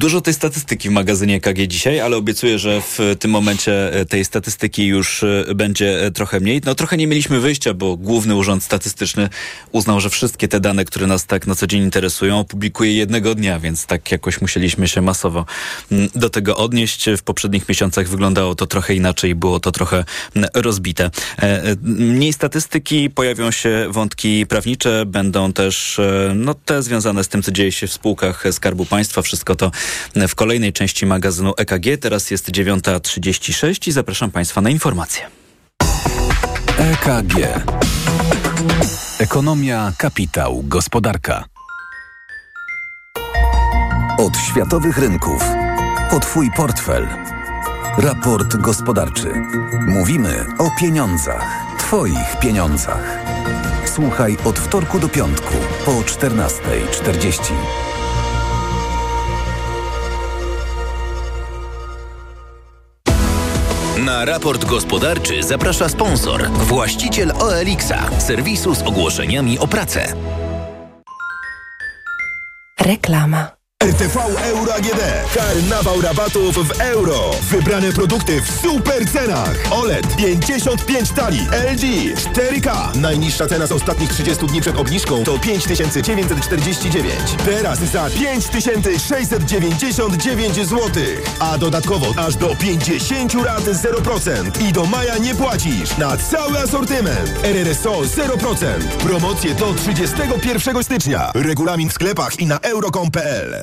Dużo tej statystyki w magazynie KG dzisiaj, ale obiecuję, że w tym momencie e, tej statystyki już e, będzie e, trochę mniej. No trochę nie mieliśmy wyjścia, bo Główny Urząd Statystyczny uznał, że wszystkie te dane, które nas tak na co dzień interesują, opublikuje jednego dnia, więc tak jakoś musieliśmy się masowo mm, do tego odnieść. W poprzednich miesiącach wyglądało to trochę inaczej, było to trochę mm, rozbite. Mniej statystyki, pojawią się wątki prawnicze, będą też no, te związane z tym, co dzieje się w spółkach Skarbu Państwa. Wszystko to w kolejnej części magazynu EKG. Teraz jest 9.36 i zapraszam Państwa na informacje. EKG. Ekonomia, kapitał, gospodarka. Od światowych rynków. O Twój portfel. Raport gospodarczy. Mówimy o pieniądzach. Twoich pieniądzach. Słuchaj od wtorku do piątku po 14.40. Na raport gospodarczy zaprasza sponsor, właściciel OLX-a, serwisu z ogłoszeniami o pracę. Reklama. RTV Euro AGD. Karnawał rabatów w euro. Wybrane produkty w super cenach. OLED 55 tali. LG 4K. Najniższa cena z ostatnich 30 dni przed obniżką to 5949. Teraz za 5699 zł. A dodatkowo aż do 50 lat 0%. I do maja nie płacisz. Na cały asortyment. RRSO 0%. Promocje do 31 stycznia. Regulamin w sklepach i na euro.com.pl.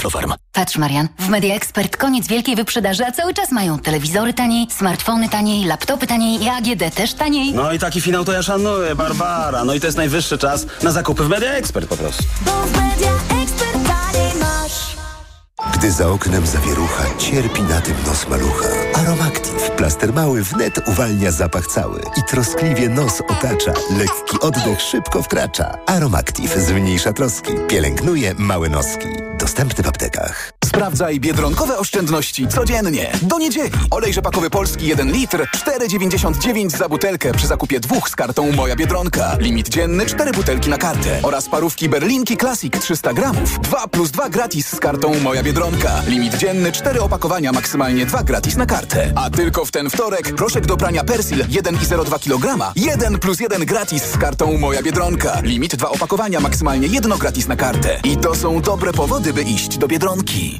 Aflofarm. Patrz Marian, w Media Expert koniec wielkiej wyprzedaży, a cały czas mają telewizory taniej, smartfony taniej, laptopy taniej i AGD też taniej. No i taki finał to ja szanuję, Barbara. No i to jest najwyższy czas na zakupy w Media Expert po prostu. Bo w Media Expert taniej masz. Gdy za oknem zawierucha, cierpi na tym nos malucha. Aromactive. Plaster mały wnet uwalnia zapach cały i troskliwie nos otacza. Lekki oddech szybko wkracza. Aromactive zmniejsza troski, pielęgnuje małe noski. Dostępny w aptekach. Sprawdzaj biedronkowe oszczędności codziennie. Do niedzieli. Olej rzepakowy polski 1 litr 4,99 za butelkę przy zakupie dwóch z kartą Moja Biedronka. Limit dzienny 4 butelki na kartę. Oraz parówki Berlinki Classic 300 gramów. 2 plus 2 gratis z kartą Moja Biedronka. Limit dzienny 4 opakowania, maksymalnie 2 gratis na kartę. A tylko w ten wtorek proszek do prania Persil 1,02 kg. 1 plus 1 gratis z kartą Moja Biedronka. Limit 2 opakowania, maksymalnie 1 gratis na kartę. I to są dobre powody, by iść do Biedronki.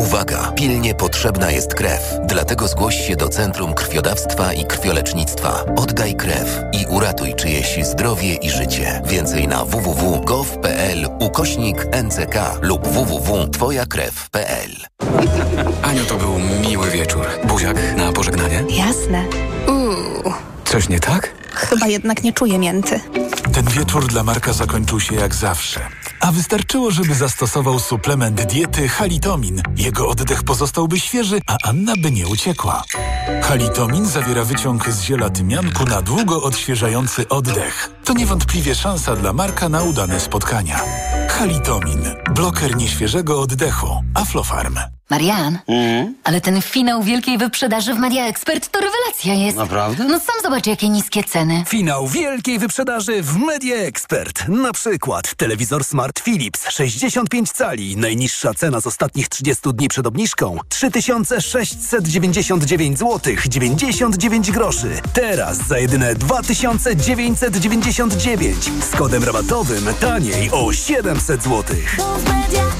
Uwaga! Pilnie potrzebna jest krew. Dlatego zgłoś się do Centrum Krwiodawstwa i Krwiolecznictwa. Oddaj krew i uratuj czyjeś zdrowie i życie. Więcej na www.gov.pl ukośnik NCK lub www.twojakrew.pl Aniu, to był miły wieczór. Buziak na pożegnanie? Jasne. Uuu, Coś nie tak? chyba jednak nie czuję mięty. Ten wieczór dla Marka zakończył się jak zawsze. A wystarczyło, żeby zastosował suplement diety Halitomin. Jego oddech pozostałby świeży, a Anna by nie uciekła. Halitomin zawiera wyciąg z ziela tymianku na długo odświeżający oddech. To niewątpliwie szansa dla Marka na udane spotkania. Halitomin. Bloker nieświeżego oddechu. Aflofarm. Marian, ale ten finał wielkiej wyprzedaży w Media Expert to rewelacja jest. Naprawdę? No sam zobacz, jakie niskie ceny. Finał wielkiej wyprzedaży w Media Expert. Na przykład telewizor Smart Philips 65 cali. Najniższa cena z ostatnich 30 dni przed obniżką 3699 zł 99 groszy. Teraz za jedyne 2999 z kodem rabatowym taniej o 700 zł. Bo w Media.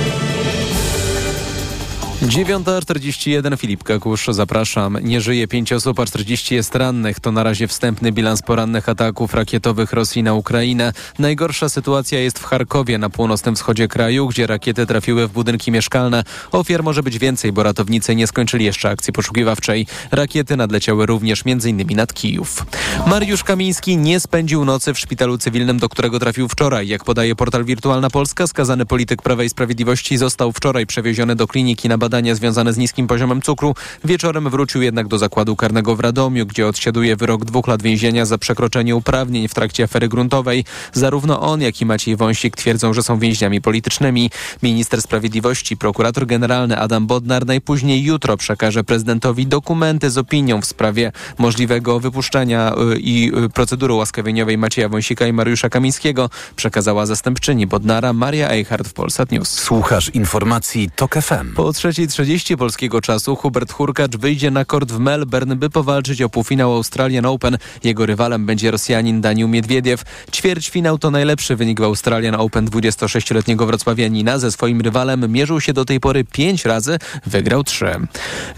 9.41 Filip Kakusz, zapraszam. Nie żyje 5 osób, a 40 jest rannych. To na razie wstępny bilans porannych ataków rakietowych Rosji na Ukrainę. Najgorsza sytuacja jest w Charkowie, na północnym wschodzie kraju, gdzie rakiety trafiły w budynki mieszkalne. Ofiar może być więcej, bo ratownicy nie skończyli jeszcze akcji poszukiwawczej. Rakiety nadleciały również m.in. nad Kijów. Mariusz Kamiński nie spędził nocy w szpitalu cywilnym, do którego trafił wczoraj. Jak podaje portal Wirtualna Polska, skazany polityk Prawa i Sprawiedliwości został wczoraj przewieziony do kliniki na badania związane z niskim poziomem cukru. Wieczorem wrócił jednak do zakładu karnego w Radomiu, gdzie odsiaduje wyrok dwóch lat więzienia za przekroczenie uprawnień w trakcie afery gruntowej. Zarówno on, jak i Maciej Wąsik twierdzą, że są więźniami politycznymi. Minister Sprawiedliwości, prokurator generalny Adam Bodnar najpóźniej jutro przekaże prezydentowi dokumenty z opinią w sprawie możliwego wypuszczenia y, i y, procedury łaskawieniowej Macieja Wąsika i Mariusza Kamińskiego, przekazała zastępczyni Bodnara Maria Eichhardt w Polsat News. Słuchasz informacji TOK FM. Po 3.30 polskiego czasu Hubert Hurkacz wyjdzie na kort w Melbourne, by powalczyć o półfinał Australian Open. Jego rywalem będzie Rosjanin Daniel Miedwiediew. Ćwierćfinał to najlepszy wynik w Australian Open 26-letniego wrocławianina. Ze swoim rywalem mierzył się do tej pory pięć razy, wygrał trzy.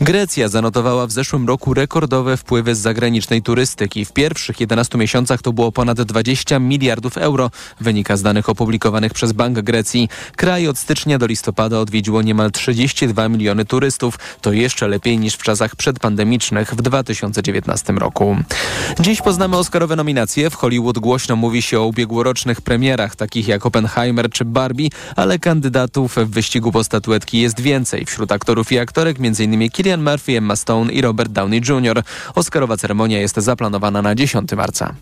Grecja zanotowała w zeszłym roku rekordowe wpływy z zagranicznej turystyki. W pierwszych 11 miesiącach to było ponad 20 miliardów euro, wynika z danych opublikowanych przez Bank Grecji. Kraj od stycznia do listopada odwiedziło niemal 32 miliony turystów. To jeszcze lepiej niż w czasach przedpandemicznych w 2019 roku. Dziś poznamy Oscarowe nominacje. W Hollywood głośno mówi się o ubiegłorocznych premierach, takich jak Oppenheimer czy Barbie, ale kandydatów w wyścigu po statuetki jest więcej. Wśród aktorów i aktorek m.in. Killian Murphy, Emma Stone i Robert Downey Jr. Oscarowa ceremonia jest zaplanowana na 10 marca.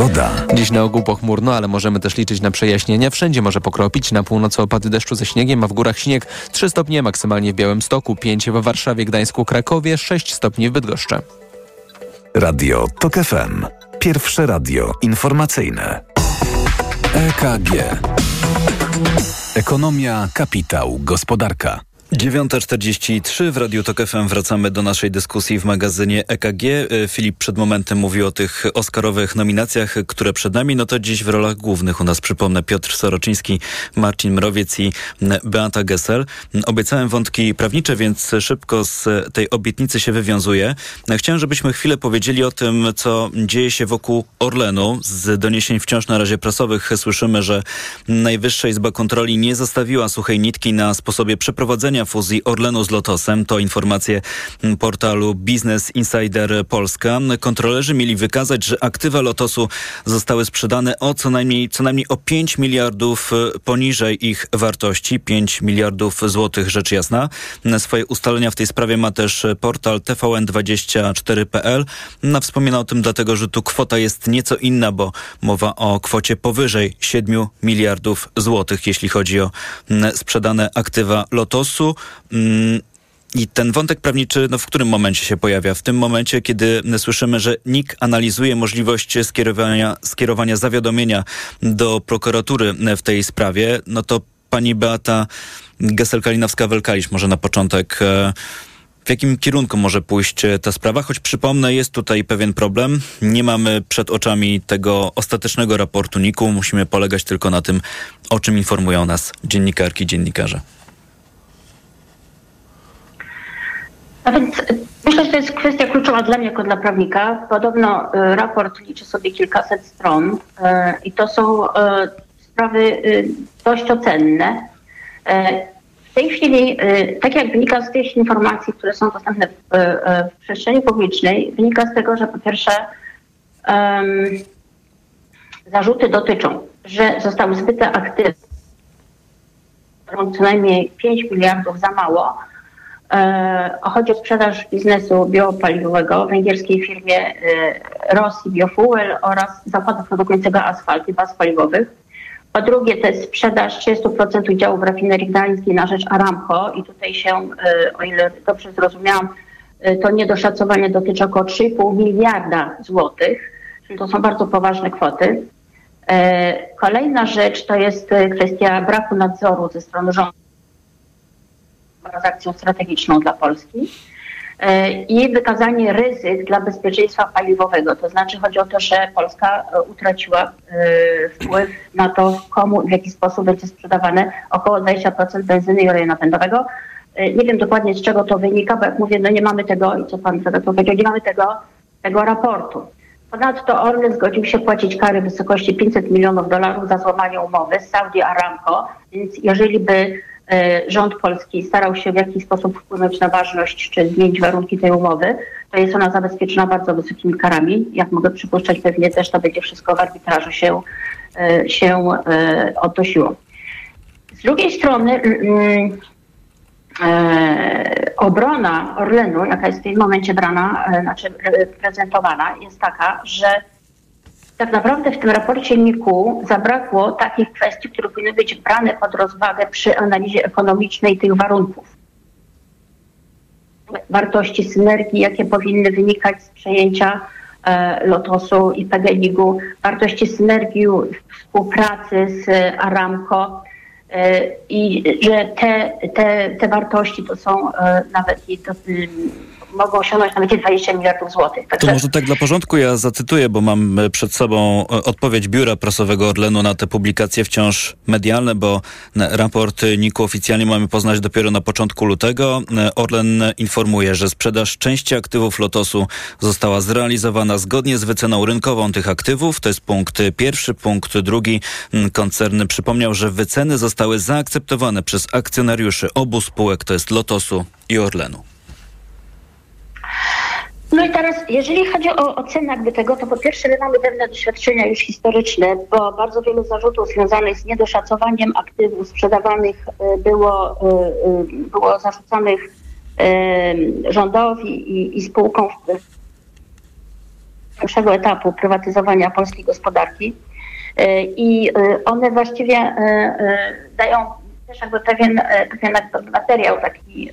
Pogoda. Dziś na ogół pochmurno, ale możemy też liczyć na przejaśnienia. Wszędzie może pokropić, na północy opady deszczu ze śniegiem, a w górach śnieg 3 stopnie maksymalnie w Białymstoku, 5 w Warszawie, Gdańsku, Krakowie, 6 stopni w Bydgoszczy. Radio TOK FM. Pierwsze radio informacyjne. EKG. Ekonomia, kapitał, gospodarka. 9.43 w Radiu Tok FM wracamy do naszej dyskusji w magazynie EKG. Filip przed momentem mówił o tych oscarowych nominacjach, które przed nami. No to dziś w rolach głównych u nas, przypomnę, Piotr Soroczyński, Marcin Mrowiec i Beata Gessel. Obiecałem wątki prawnicze, więc szybko z tej obietnicy się wywiązuję. Chciałem, żebyśmy chwilę powiedzieli o tym, co dzieje się wokół Orlenu. Z doniesień wciąż na razie prasowych słyszymy, że Najwyższa Izba Kontroli nie zostawiła suchej nitki na sposobie przeprowadzenia fuzji Orlenu z Lotosem. To informacje portalu Business Insider Polska. Kontrolerzy mieli wykazać, że aktywa Lotosu zostały sprzedane o co najmniej, co najmniej o 5 miliardów e, poniżej ich wartości. 5 miliardów złotych, rzecz jasna. Swoje ustalenia w tej sprawie ma też portal tvn24.pl. No, wspomina o tym dlatego, że tu kwota jest nieco inna, bo mowa o kwocie powyżej 7 miliardów złotych, jeśli chodzi o sprzedane aktywa Lotosu. Mm, I ten wątek prawniczy, no w którym momencie się pojawia? W tym momencie, kiedy słyszymy, że NIK analizuje możliwość skierowania, skierowania zawiadomienia do prokuratury w tej sprawie, no to pani Beata Gesel-Kalinowska-Welkalisz może na początek e, w jakim kierunku może pójść e, ta sprawa? Choć przypomnę, jest tutaj pewien problem. Nie mamy przed oczami tego ostatecznego raportu NIK-u. Musimy polegać tylko na tym, o czym informują nas dziennikarki, dziennikarze. A więc y, myślę, że to jest kwestia kluczowa dla mnie jako dla prawnika. Podobno y, raport liczy sobie kilkaset stron y, i to są sprawy dość ocenne. W tej chwili, tak jak wynika z tych informacji, które są dostępne w, w przestrzeni publicznej, wynika z tego, że po pierwsze em, zarzuty dotyczą, że zostały zbyte aktywne, co najmniej 5 miliardów za mało, Chodzi o sprzedaż biznesu biopaliwowego węgierskiej firmie e, Rosji Biofuel oraz zakładu produkującego asfalt i baz paliwowych. Po drugie, to jest sprzedaż 30% udziałów rafinerii gdańskiej na rzecz Aramco i tutaj się, e, o ile dobrze zrozumiałam, e, to niedoszacowanie dotyczy około 3,5 miliarda złotych, czyli to są bardzo poważne kwoty. E, Kolejna rzecz to jest e, kwestia braku nadzoru ze strony rządu transakcją strategiczną dla Polski e, i wykazanie ryzyk dla bezpieczeństwa paliwowego. To znaczy chodzi o to, że Polska e, utraciła e, wpływ na to, komu, w jaki sposób będzie sprzedawane około 20% benzyny i oleju napędowego. Nie wiem dokładnie z czego to wynika, bo jak mówię, no nie mamy tego, i co pan redaktor powiedział, nie mamy tego, tego raportu. Ponadto Orlen zgodził się płacić kary w wysokości 500 milionów dolarów za złamanie umowy z Saudi Aramco, więc jeżeli by e, rząd polski starał się w jakiś sposób wpłynąć na ważność czy zmienić warunki tej umowy, to jest ona zabezpieczona bardzo wysokimi karami. Jak mogę przypuszczać, pewnie też to będzie wszystko w arbitrażu się, e, się e, odnosiło. Z drugiej strony mm, e, obrona Orlenu, jaka jest w tym momencie brana, e, znaczy re- prezentowana, jest taka, że tak naprawdę w tym raporcie NIK-u zabrakło takich kwestii, które powinny być brane pod rozwagę przy analizie ekonomicznej tych warunków. Wartości synergii, jakie powinny wynikać z przejęcia e, Lotosu i PGNiG-u, wartości synergii współpracy z Aramco, E, i że te, te, te wartości to są e, nawet mogą osiągnąć nawet i 20 miliardów złotych. To może tak dla porządku ja zacytuję, bo mam e, przed sobą e, odpowiedź biura prasowego Orlenu na te publikacje wciąż medialne, bo raport NIK-u oficjalnie mamy poznać dopiero na początku lutego. E, Orlen informuje, że sprzedaż części aktywów Lotosu została zrealizowana zgodnie z wyceną rynkową tych aktywów. To jest punkt pierwszy. Punkt drugi. Mm, Koncern przypomniał, że wyceny zostały zaakceptowane przez akcjonariuszy obu spółek, to jest Lotosu i Orlenu. No i teraz, jeżeli chodzi o ocenę jakby tego, to po pierwsze my mamy pewne doświadczenia już historyczne, bo bardzo wielu zarzutów związanych z niedoszacowaniem aktywów sprzedawanych e, było, e, e, było zarzucanych rządowi i, i spółkom pierwszego etapu prywatyzowania polskiej gospodarki i one właściwie dają też jakby pewien, pewien materiał taki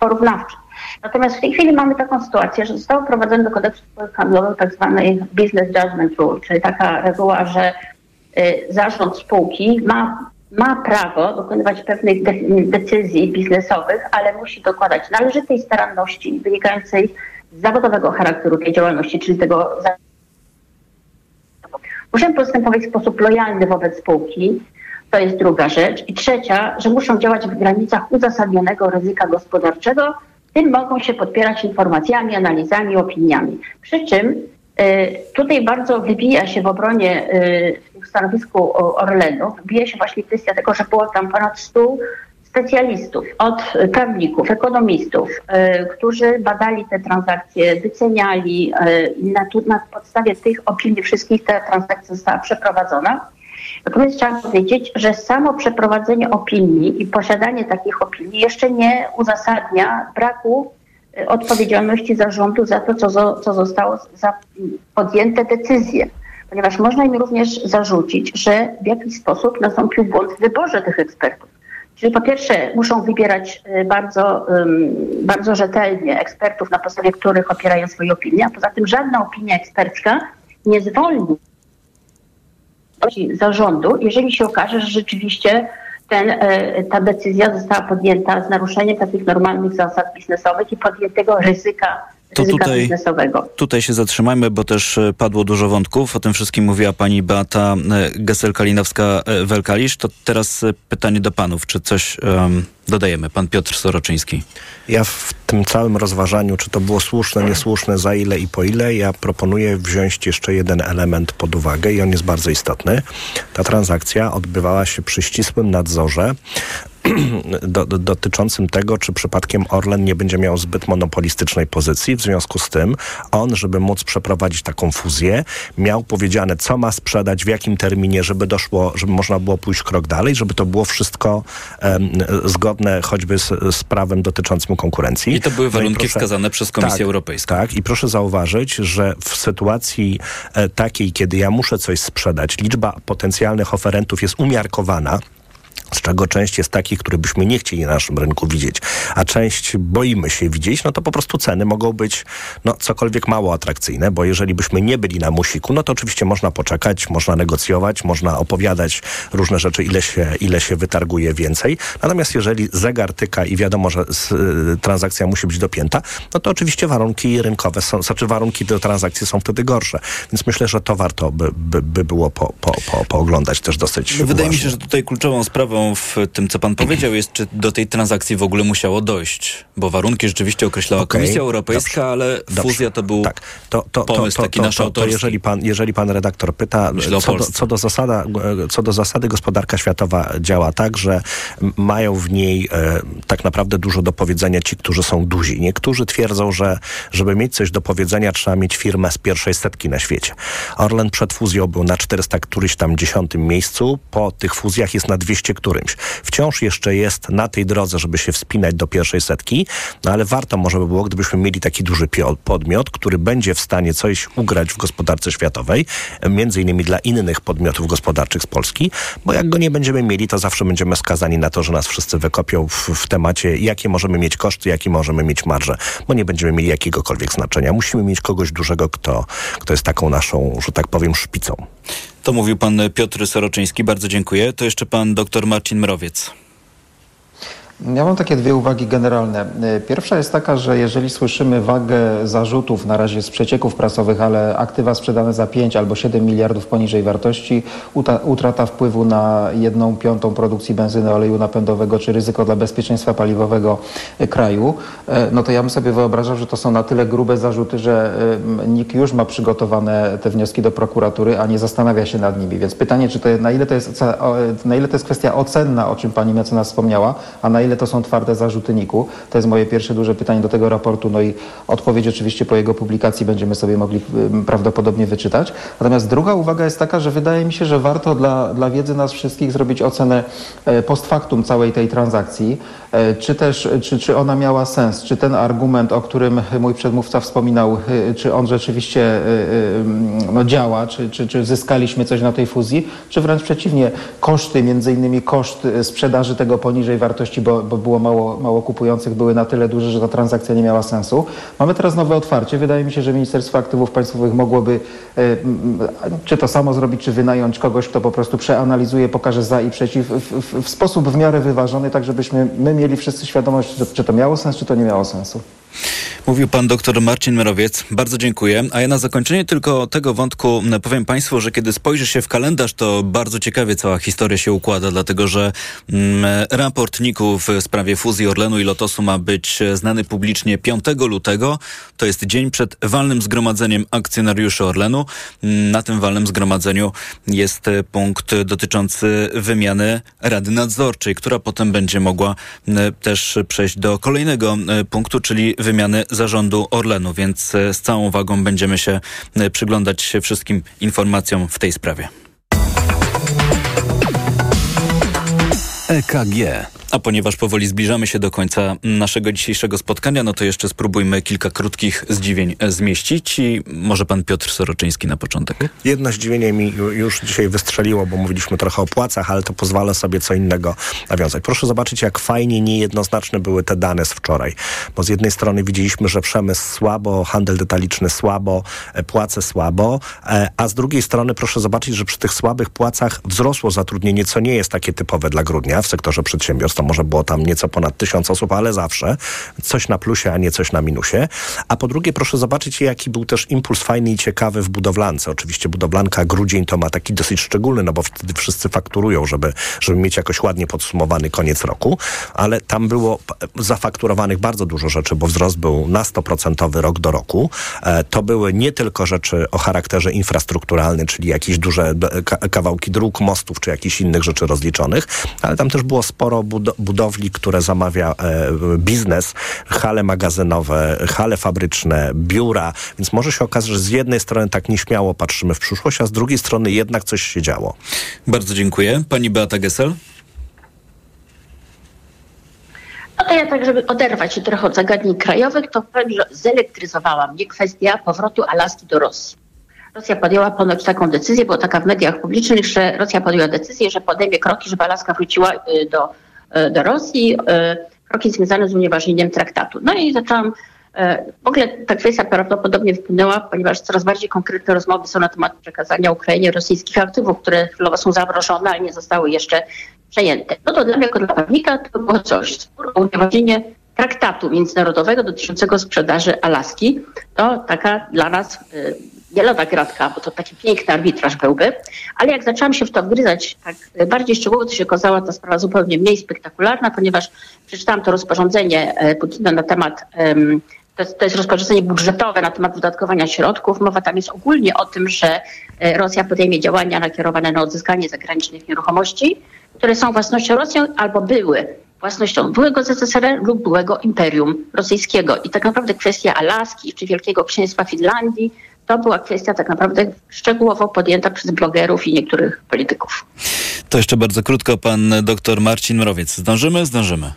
porównawczy. Natomiast w tej chwili mamy taką sytuację, że zostało wprowadzone do kodeksu handlowych tak zwany business judgment rule, czyli taka reguła, że y, zarząd spółki ma, ma prawo dokonywać pewnych de- decyzji biznesowych, ale musi dokładać należytej staranności wynikającej z zawodowego charakteru tej działalności, czyli tego muszą postępować w sposób lojalny wobec spółki. To jest druga rzecz. I trzecia, że muszą działać w granicach uzasadnionego ryzyka gospodarczego, tym mogą się podpierać informacjami, analizami, opiniami. Przy czym y, tutaj bardzo wybija się w obronie y, w stanowisku Orlenu, wybija się właśnie kwestia tego, że było tam ponad 100 specjalistów, od prawników, ekonomistów, y, którzy badali te transakcje, wyceniali na, na podstawie tych opinii wszystkich ta transakcja została przeprowadzona. Natomiast trzeba powiedzieć, że samo przeprowadzenie opinii i posiadanie takich opinii jeszcze nie uzasadnia braku y, odpowiedzialności zarządu za to, co, co zostało za podjęte decyzje. Ponieważ można im również zarzucić, że w jakiś sposób nastąpił błąd w wyborze tych ekspertów. Czyli po pierwsze muszą wybierać y, bardzo, bardzo rzetelnie ekspertów, na podstawie których opierają swoje opinie, a poza tym żadna opinia ekspercka nie zwolni zarządu, jeżeli się okaże, że rzeczywiście ten, e, ta decyzja została podjęta z naruszeniem takich normalnych zasad biznesowych i podjętego ryzyka, To tutaj- biznesowego. Tutaj się zatrzymajmy, bo też e, padło dużo wątków. O tym wszystkim mówiła pani Beata e, Gesel-Kalinowska-Welkalisz. To teraz pytanie do panów. Czy coś em, dodajemy? Pan Piotr Soroczyński. Ja w tym całym rozważaniu, czy to było słuszne, niesłuszne, za ile i po ile, ja proponuję wziąć jeszcze jeden element pod uwagę i on jest bardzo istotny. Ta transakcja odbywała się przy ścisłym nadzorze <clears throat> do, do, dotyczącym tego, czy przypadkiem Orlen nie będzie miał zbyt monopolistycznej pozycji. W związku z tym on, żeby móc przeprowadzić taką fuzję, miał powiedziane, co ma sprzedać, w jakim terminie, żeby doszło, żeby można było pójść krok dalej, żeby to było wszystko em, zgodne choćby z, z prawem dotyczącym konkurencji. I to były No warunki wskazane przez Komisję tak, Europejską. Tak, i proszę zauważyć, że w sytuacji e, takiej, kiedy ja muszę coś sprzedać, liczba potencjalnych oferentów jest umiarkowana. Z czego część jest takich, które byśmy nie chcieli na naszym rynku widzieć, a część boimy się widzieć, no to po prostu ceny mogą być no, cokolwiek mało atrakcyjne, bo jeżeli byśmy nie byli na musiku, no to oczywiście można poczekać, można negocjować, można opowiadać różne rzeczy, ile się, ile się wytarguje więcej. Natomiast jeżeli zegar tyka i wiadomo, że y, transakcja musi być dopięta, no to oczywiście warunki rynkowe są, znaczy warunki do transakcji są wtedy gorsze. Więc myślę, że to warto by, by, by było po, po, po, pooglądać też dosyć No, Wydaje mi uważnie. się, że tutaj kluczową sprawą w tym, co pan powiedział, jest, czy do tej transakcji w ogóle musiało dojść. Bo warunki rzeczywiście określała Okej, Komisja Europejska, dobrze, ale dobrze. fuzja to był Tak, to, to, pomysł to, to, taki nasz to, to autorski. jeżeli, pan, jeżeli pan redaktor pyta, co do, co, do zasada, co do zasady gospodarka światowa działa tak, że mają w niej e, tak naprawdę dużo do powiedzenia ci, którzy są duzi. Niektórzy twierdzą, że żeby mieć coś do powiedzenia, trzeba mieć firmę z pierwszej setki na świecie. Orlen przed fuzją był na 400 któryś tam dziesiątym miejscu, po tych fuzjach jest na 200 którymś. Wciąż jeszcze jest na tej drodze, żeby się wspinać do pierwszej setki, no ale warto może by było, gdybyśmy mieli taki duży podmiot, który będzie w stanie coś ugrać w gospodarce światowej, między innymi dla innych podmiotów gospodarczych z Polski, bo jak go nie będziemy mieli, to zawsze będziemy skazani na to, że nas wszyscy wykopią w, w temacie, jakie możemy mieć koszty, jakie możemy mieć marże, bo nie będziemy mieli jakiegokolwiek znaczenia. Musimy mieć kogoś dużego, kto, kto jest taką naszą, że tak powiem, szpicą. To mówił pan Piotr Soroczyński. Bardzo dziękuję. To jeszcze pan dr Marcin Mrowiec. Ja mam takie dwie uwagi generalne. Y, Pierwsza jest taka, że jeżeli słyszymy wagę zarzutów na razie z przecieków prasowych, ale aktywa sprzedane za 5 albo 7 miliardów poniżej wartości, utrata wpływu na jedną piątą produkcji benzyny, oleju napędowego, czy ryzyko dla bezpieczeństwa paliwowego y, kraju, y, no to ja bym sobie wyobrażał, że to są na tyle grube zarzuty, że NIK już ma przygotowane te wnioski do prokuratury, a nie zastanawia się nad nimi. Więc pytanie, czy to, na, ile to jest, na ile to jest kwestia ocenna, o czym pani mecenas wspomniała, a na ile ile to są twarde zarzuty NIK-u? To jest moje pierwsze duże pytanie do tego raportu, no i odpowiedź oczywiście po jego publikacji będziemy sobie mogli prawdopodobnie wyczytać. Natomiast druga uwaga jest taka, że wydaje mi się, że warto dla, dla wiedzy nas wszystkich zrobić ocenę e, post factum całej tej transakcji. E, Czy też, czy, czy ona miała sens? Czy ten argument, o którym mój przedmówca wspominał, e, czy on rzeczywiście e, e, no, działa? Czy, czy, czy zyskaliśmy coś na tej fuzji? Czy wręcz przeciwnie, koszty, między innymi koszt e, sprzedaży tego poniżej wartości, bo, bo było mało, mało kupujących, były na tyle duże, że ta transakcja nie miała sensu. Mamy teraz nowe otwarcie. Wydaje mi się, że Ministerstwo Aktywów Państwowych mogłoby e, czy to samo zrobić, czy wynająć kogoś, kto po prostu przeanalizuje, pokaże za i przeciw w, w, w sposób w miarę wyważony, tak żebyśmy my mieli wszyscy świadomość, czy to miało sens, czy to nie miało sensu. Mówił pan dr Marcin Merowiec. Bardzo dziękuję. A ja na zakończenie tylko tego wątku m, powiem państwu, że kiedy spojrzy się w kalendarz, to bardzo ciekawie cała historia się układa, dlatego że mm, raport NIK-u w sprawie fuzji Orlenu i Lotosu ma być e, znany publicznie 5 lutego. To jest dzień przed walnym zgromadzeniem akcjonariuszy Orlenu. Mm, Na tym walnym zgromadzeniu jest e, punkt dotyczący wymiany Rady Nadzorczej, która potem będzie mogła też przejść do kolejnego e, punktu, czyli wymiany zarządu Orlenu, więc e, z całą uwagą będziemy się e, przyglądać wszystkim informacjom w tej sprawie. EKG. A ponieważ powoli zbliżamy się do końca naszego dzisiejszego spotkania, no to jeszcze spróbujmy kilka krótkich zdziwień e, zmieścić i może pan Piotr Soroczyński na początek. Jedno zdziwienie mi ju- już dzisiaj wystrzeliło, bo mówiliśmy trochę o płacach, ale to pozwala sobie co innego nawiązać. Proszę zobaczyć, jak fajnie niejednoznaczne były te dane z wczoraj. Bo z jednej strony widzieliśmy, że przemysł słabo, handel detaliczny słabo, e, płace słabo, e, a z drugiej strony proszę zobaczyć, że przy tych słabych płacach wzrosło zatrudnienie, co nie jest takie typowe dla grudnia w sektorze przedsiębiorstw. To może było tam nieco ponad tysiąc osób, ale zawsze coś na plusie, a nie coś na minusie. A po drugie, proszę zobaczyć, jaki był też impuls fajny i ciekawy w budowlance. Oczywiście budowlanka grudzień to ma taki dosyć szczególny, no bo wtedy wszyscy fakturują, żeby, żeby mieć jakoś ładnie podsumowany koniec roku, ale tam było zafakturowanych bardzo dużo rzeczy, bo wzrost był na 100% rok do roku. E, to były nie tylko rzeczy o charakterze infrastrukturalnym, czyli jakieś duże ka- kawałki dróg, mostów, czy jakichś innych rzeczy rozliczonych, ale tam też było sporo bud- budowli, które zamawia e, biznes, hale magazynowe, hale fabryczne, biura, więc może się okazać, że z jednej strony tak nieśmiało patrzymy w przyszłość, a z drugiej strony jednak coś się działo. Bardzo dziękuję. Pani Beata Gessel? No to ja tak, żeby oderwać się trochę od zagadnień krajowych, to powiem, że zelektryzowała mnie kwestia powrotu Alaski do Rosji. Rosja podjęła ponoć taką decyzję, było taka w mediach publicznych, że Rosja podjęła decyzję, że podejmie kroki, żeby Alaska wróciła y, do, y, do Rosji, y, kroki związane z unieważnieniem traktatu. No i zaczęłam, w ogóle ta kwestia prawdopodobnie wpłynęła, ponieważ coraz bardziej konkretne rozmowy są na temat przekazania Ukrainie rosyjskich aktywów, które chwilowo są zamrożone, ale nie zostały jeszcze przejęte. No to dla mnie jako dla prawnika to było coś, spór o unieważnienie traktatu międzynarodowego dotyczącego sprzedaży Alaski. To taka dla nas wielowa gratka, bo to taki piękny arbitraż byłby. Ale jak zaczęłam się w to wgryzać tak bardziej szczegółowo, to się okazała ta sprawa zupełnie mniej spektakularna, ponieważ przeczytałam to rozporządzenie e, Putina na temat em, to jest, rozporządzenie budżetowe na temat wydatkowania środków. Mowa tam jest ogólnie o tym, że e, Rosja podejmie działania nakierowane na odzyskanie zagranicznych nieruchomości, które są własnością Rosją albo były własnością byłego ZSRR lub byłego Imperium Rosyjskiego. I tak naprawdę kwestia Alaski czy Wielkiego Księstwa Finlandii to była kwestia tak naprawdę szczegółowo podjęta przez blogerów i niektórych polityków. To jeszcze bardzo krótko pan dr Marcin Mrowiec. Zdążymy? Zdążymy.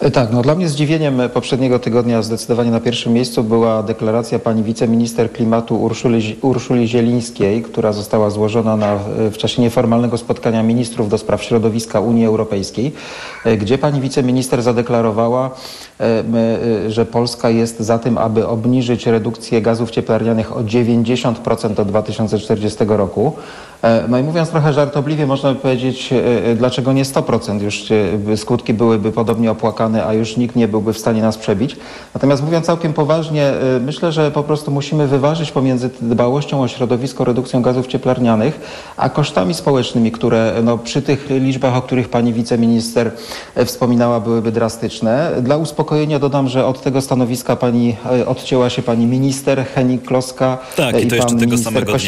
E, Tak, no dla mnie zdziwieniem poprzedniego tygodnia zdecydowanie na pierwszym miejscu była deklaracja pani wiceminister klimatu Urszuli, Urszuli Zielińskiej, która została złożona na, w czasie nieformalnego spotkania ministrów do spraw środowiska Unii Europejskiej, e, gdzie pani wiceminister zadeklarowała, e, e, że Polska jest za tym, aby obniżyć redukcję gazów cieplarnianych o 90% do 2040 roku. E, No i mówiąc trochę żartobliwie, można by powiedzieć, e, e, dlaczego nie 100%? Już skutki byłyby podobnie opłakane, a już nikt nie byłby w stanie nas przebić. Natomiast mówiąc całkiem poważnie, myślę, że po prostu musimy wyważyć pomiędzy dbałością o środowisko, redukcją gazów cieplarnianych, a kosztami społecznymi, które no, przy tych liczbach, o których pani wiceminister wspominała, byłyby drastyczne. Dla uspokojenia dodam, że od tego stanowiska pani odcięła się pani minister Henik Kloska Tak, i i pan tego minister samego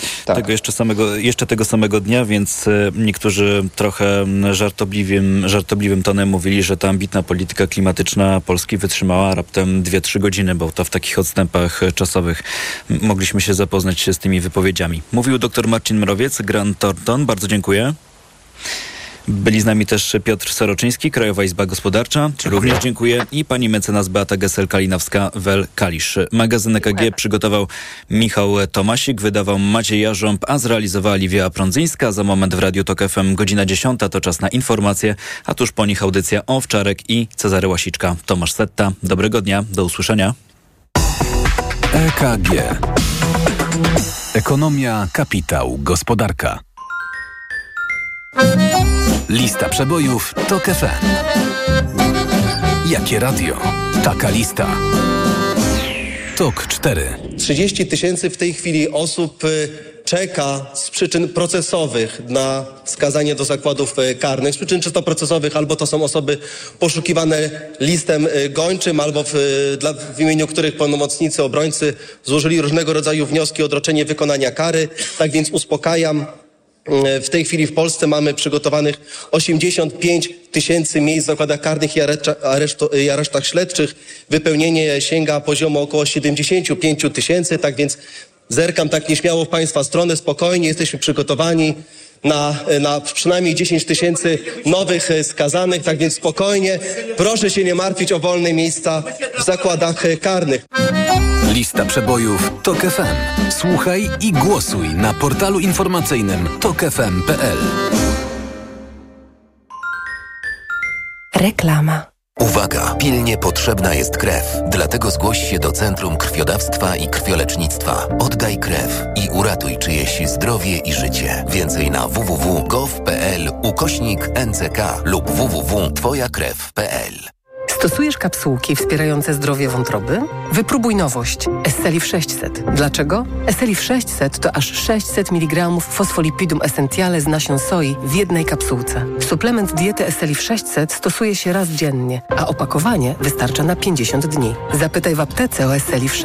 Kośniak-Kamysz. tego jeszcze, samego, jeszcze tego samego dnia, więc e, niektórzy trochę żartobliwym, żartobliwym tonem mówili, że ta ambitna polityka klimatyczna Polski wytrzymała raptem 2-3 godziny, bo to w takich odstępach czasowych mogliśmy się zapoznać z tymi wypowiedziami. Mówił dr Marcin Mrowiec, Grant Thornton. Bardzo dziękuję. Byli z nami też Piotr Soroczyński, Krajowa Izba Gospodarcza. Również dziękuję. I pani mecenas Beata Gesel-Kalinowska-Wel-Kalisz. Magazyn EKG przygotował Michał Tomasik, wydawał Maciej Jarząb, a zrealizowała Liwia Prądzyńska. Za moment w Radiu Tok FM godzina 10 to czas na informacje, a tuż po nich audycja Owczarek i Cezary Łasiczka. Tomasz Setta. Dobrego dnia, do usłyszenia. EKG. Ekonomia, kapitał, gospodarka. Lista przebojów TOK FM. Jakie radio? Taka lista. TOK 4. 30 tysięcy w tej chwili osób y, czeka z przyczyn procesowych na skazanie do zakładów y, karnych. Z przyczyn czysto procesowych albo to są osoby poszukiwane listem y, gończym, albo w, dla, w imieniu których pełnomocnicy obrońcy złożyli różnego rodzaju wnioski o odroczenie wykonania kary. Tak więc uspokajam. W tej chwili w Polsce mamy przygotowanych 85 tysięcy miejsc w zakładach karnych i, aresztu, i aresztach śledczych. Wypełnienie sięga poziomu około 75 tysięcy, tak więc zerkam tak nieśmiało w Państwa stronę, spokojnie jesteśmy przygotowani na, na przynajmniej 10 tysięcy nowych e, skazanych, tak więc spokojnie, proszę się nie martwić o wolne miejsca w zakładach e, karnych. Lista przebojów TOK FM. Słuchaj i głosuj na portalu informacyjnym tokefm.pl. Reklama. Uwaga! Pilnie potrzebna jest krew. Dlatego zgłoś się do Centrum Krwiodawstwa i Krwiolecznictwa. Oddaj krew i uratuj czyjeś zdrowie i życie. Więcej na www.gov.pl ukośnik NCK lub www.twojakrew.pl Stosujesz kapsułki wspierające zdrowie wątroby? Wypróbuj nowość Esselif 600. Dlaczego? Esselif 600 to aż 600 mg fosfolipidum essentiale z nasion soi w jednej kapsułce. Suplement diety Esselif 600 stosuje się raz dziennie, a opakowanie wystarcza na 50 dni. Zapytaj w aptece o Esselif 600.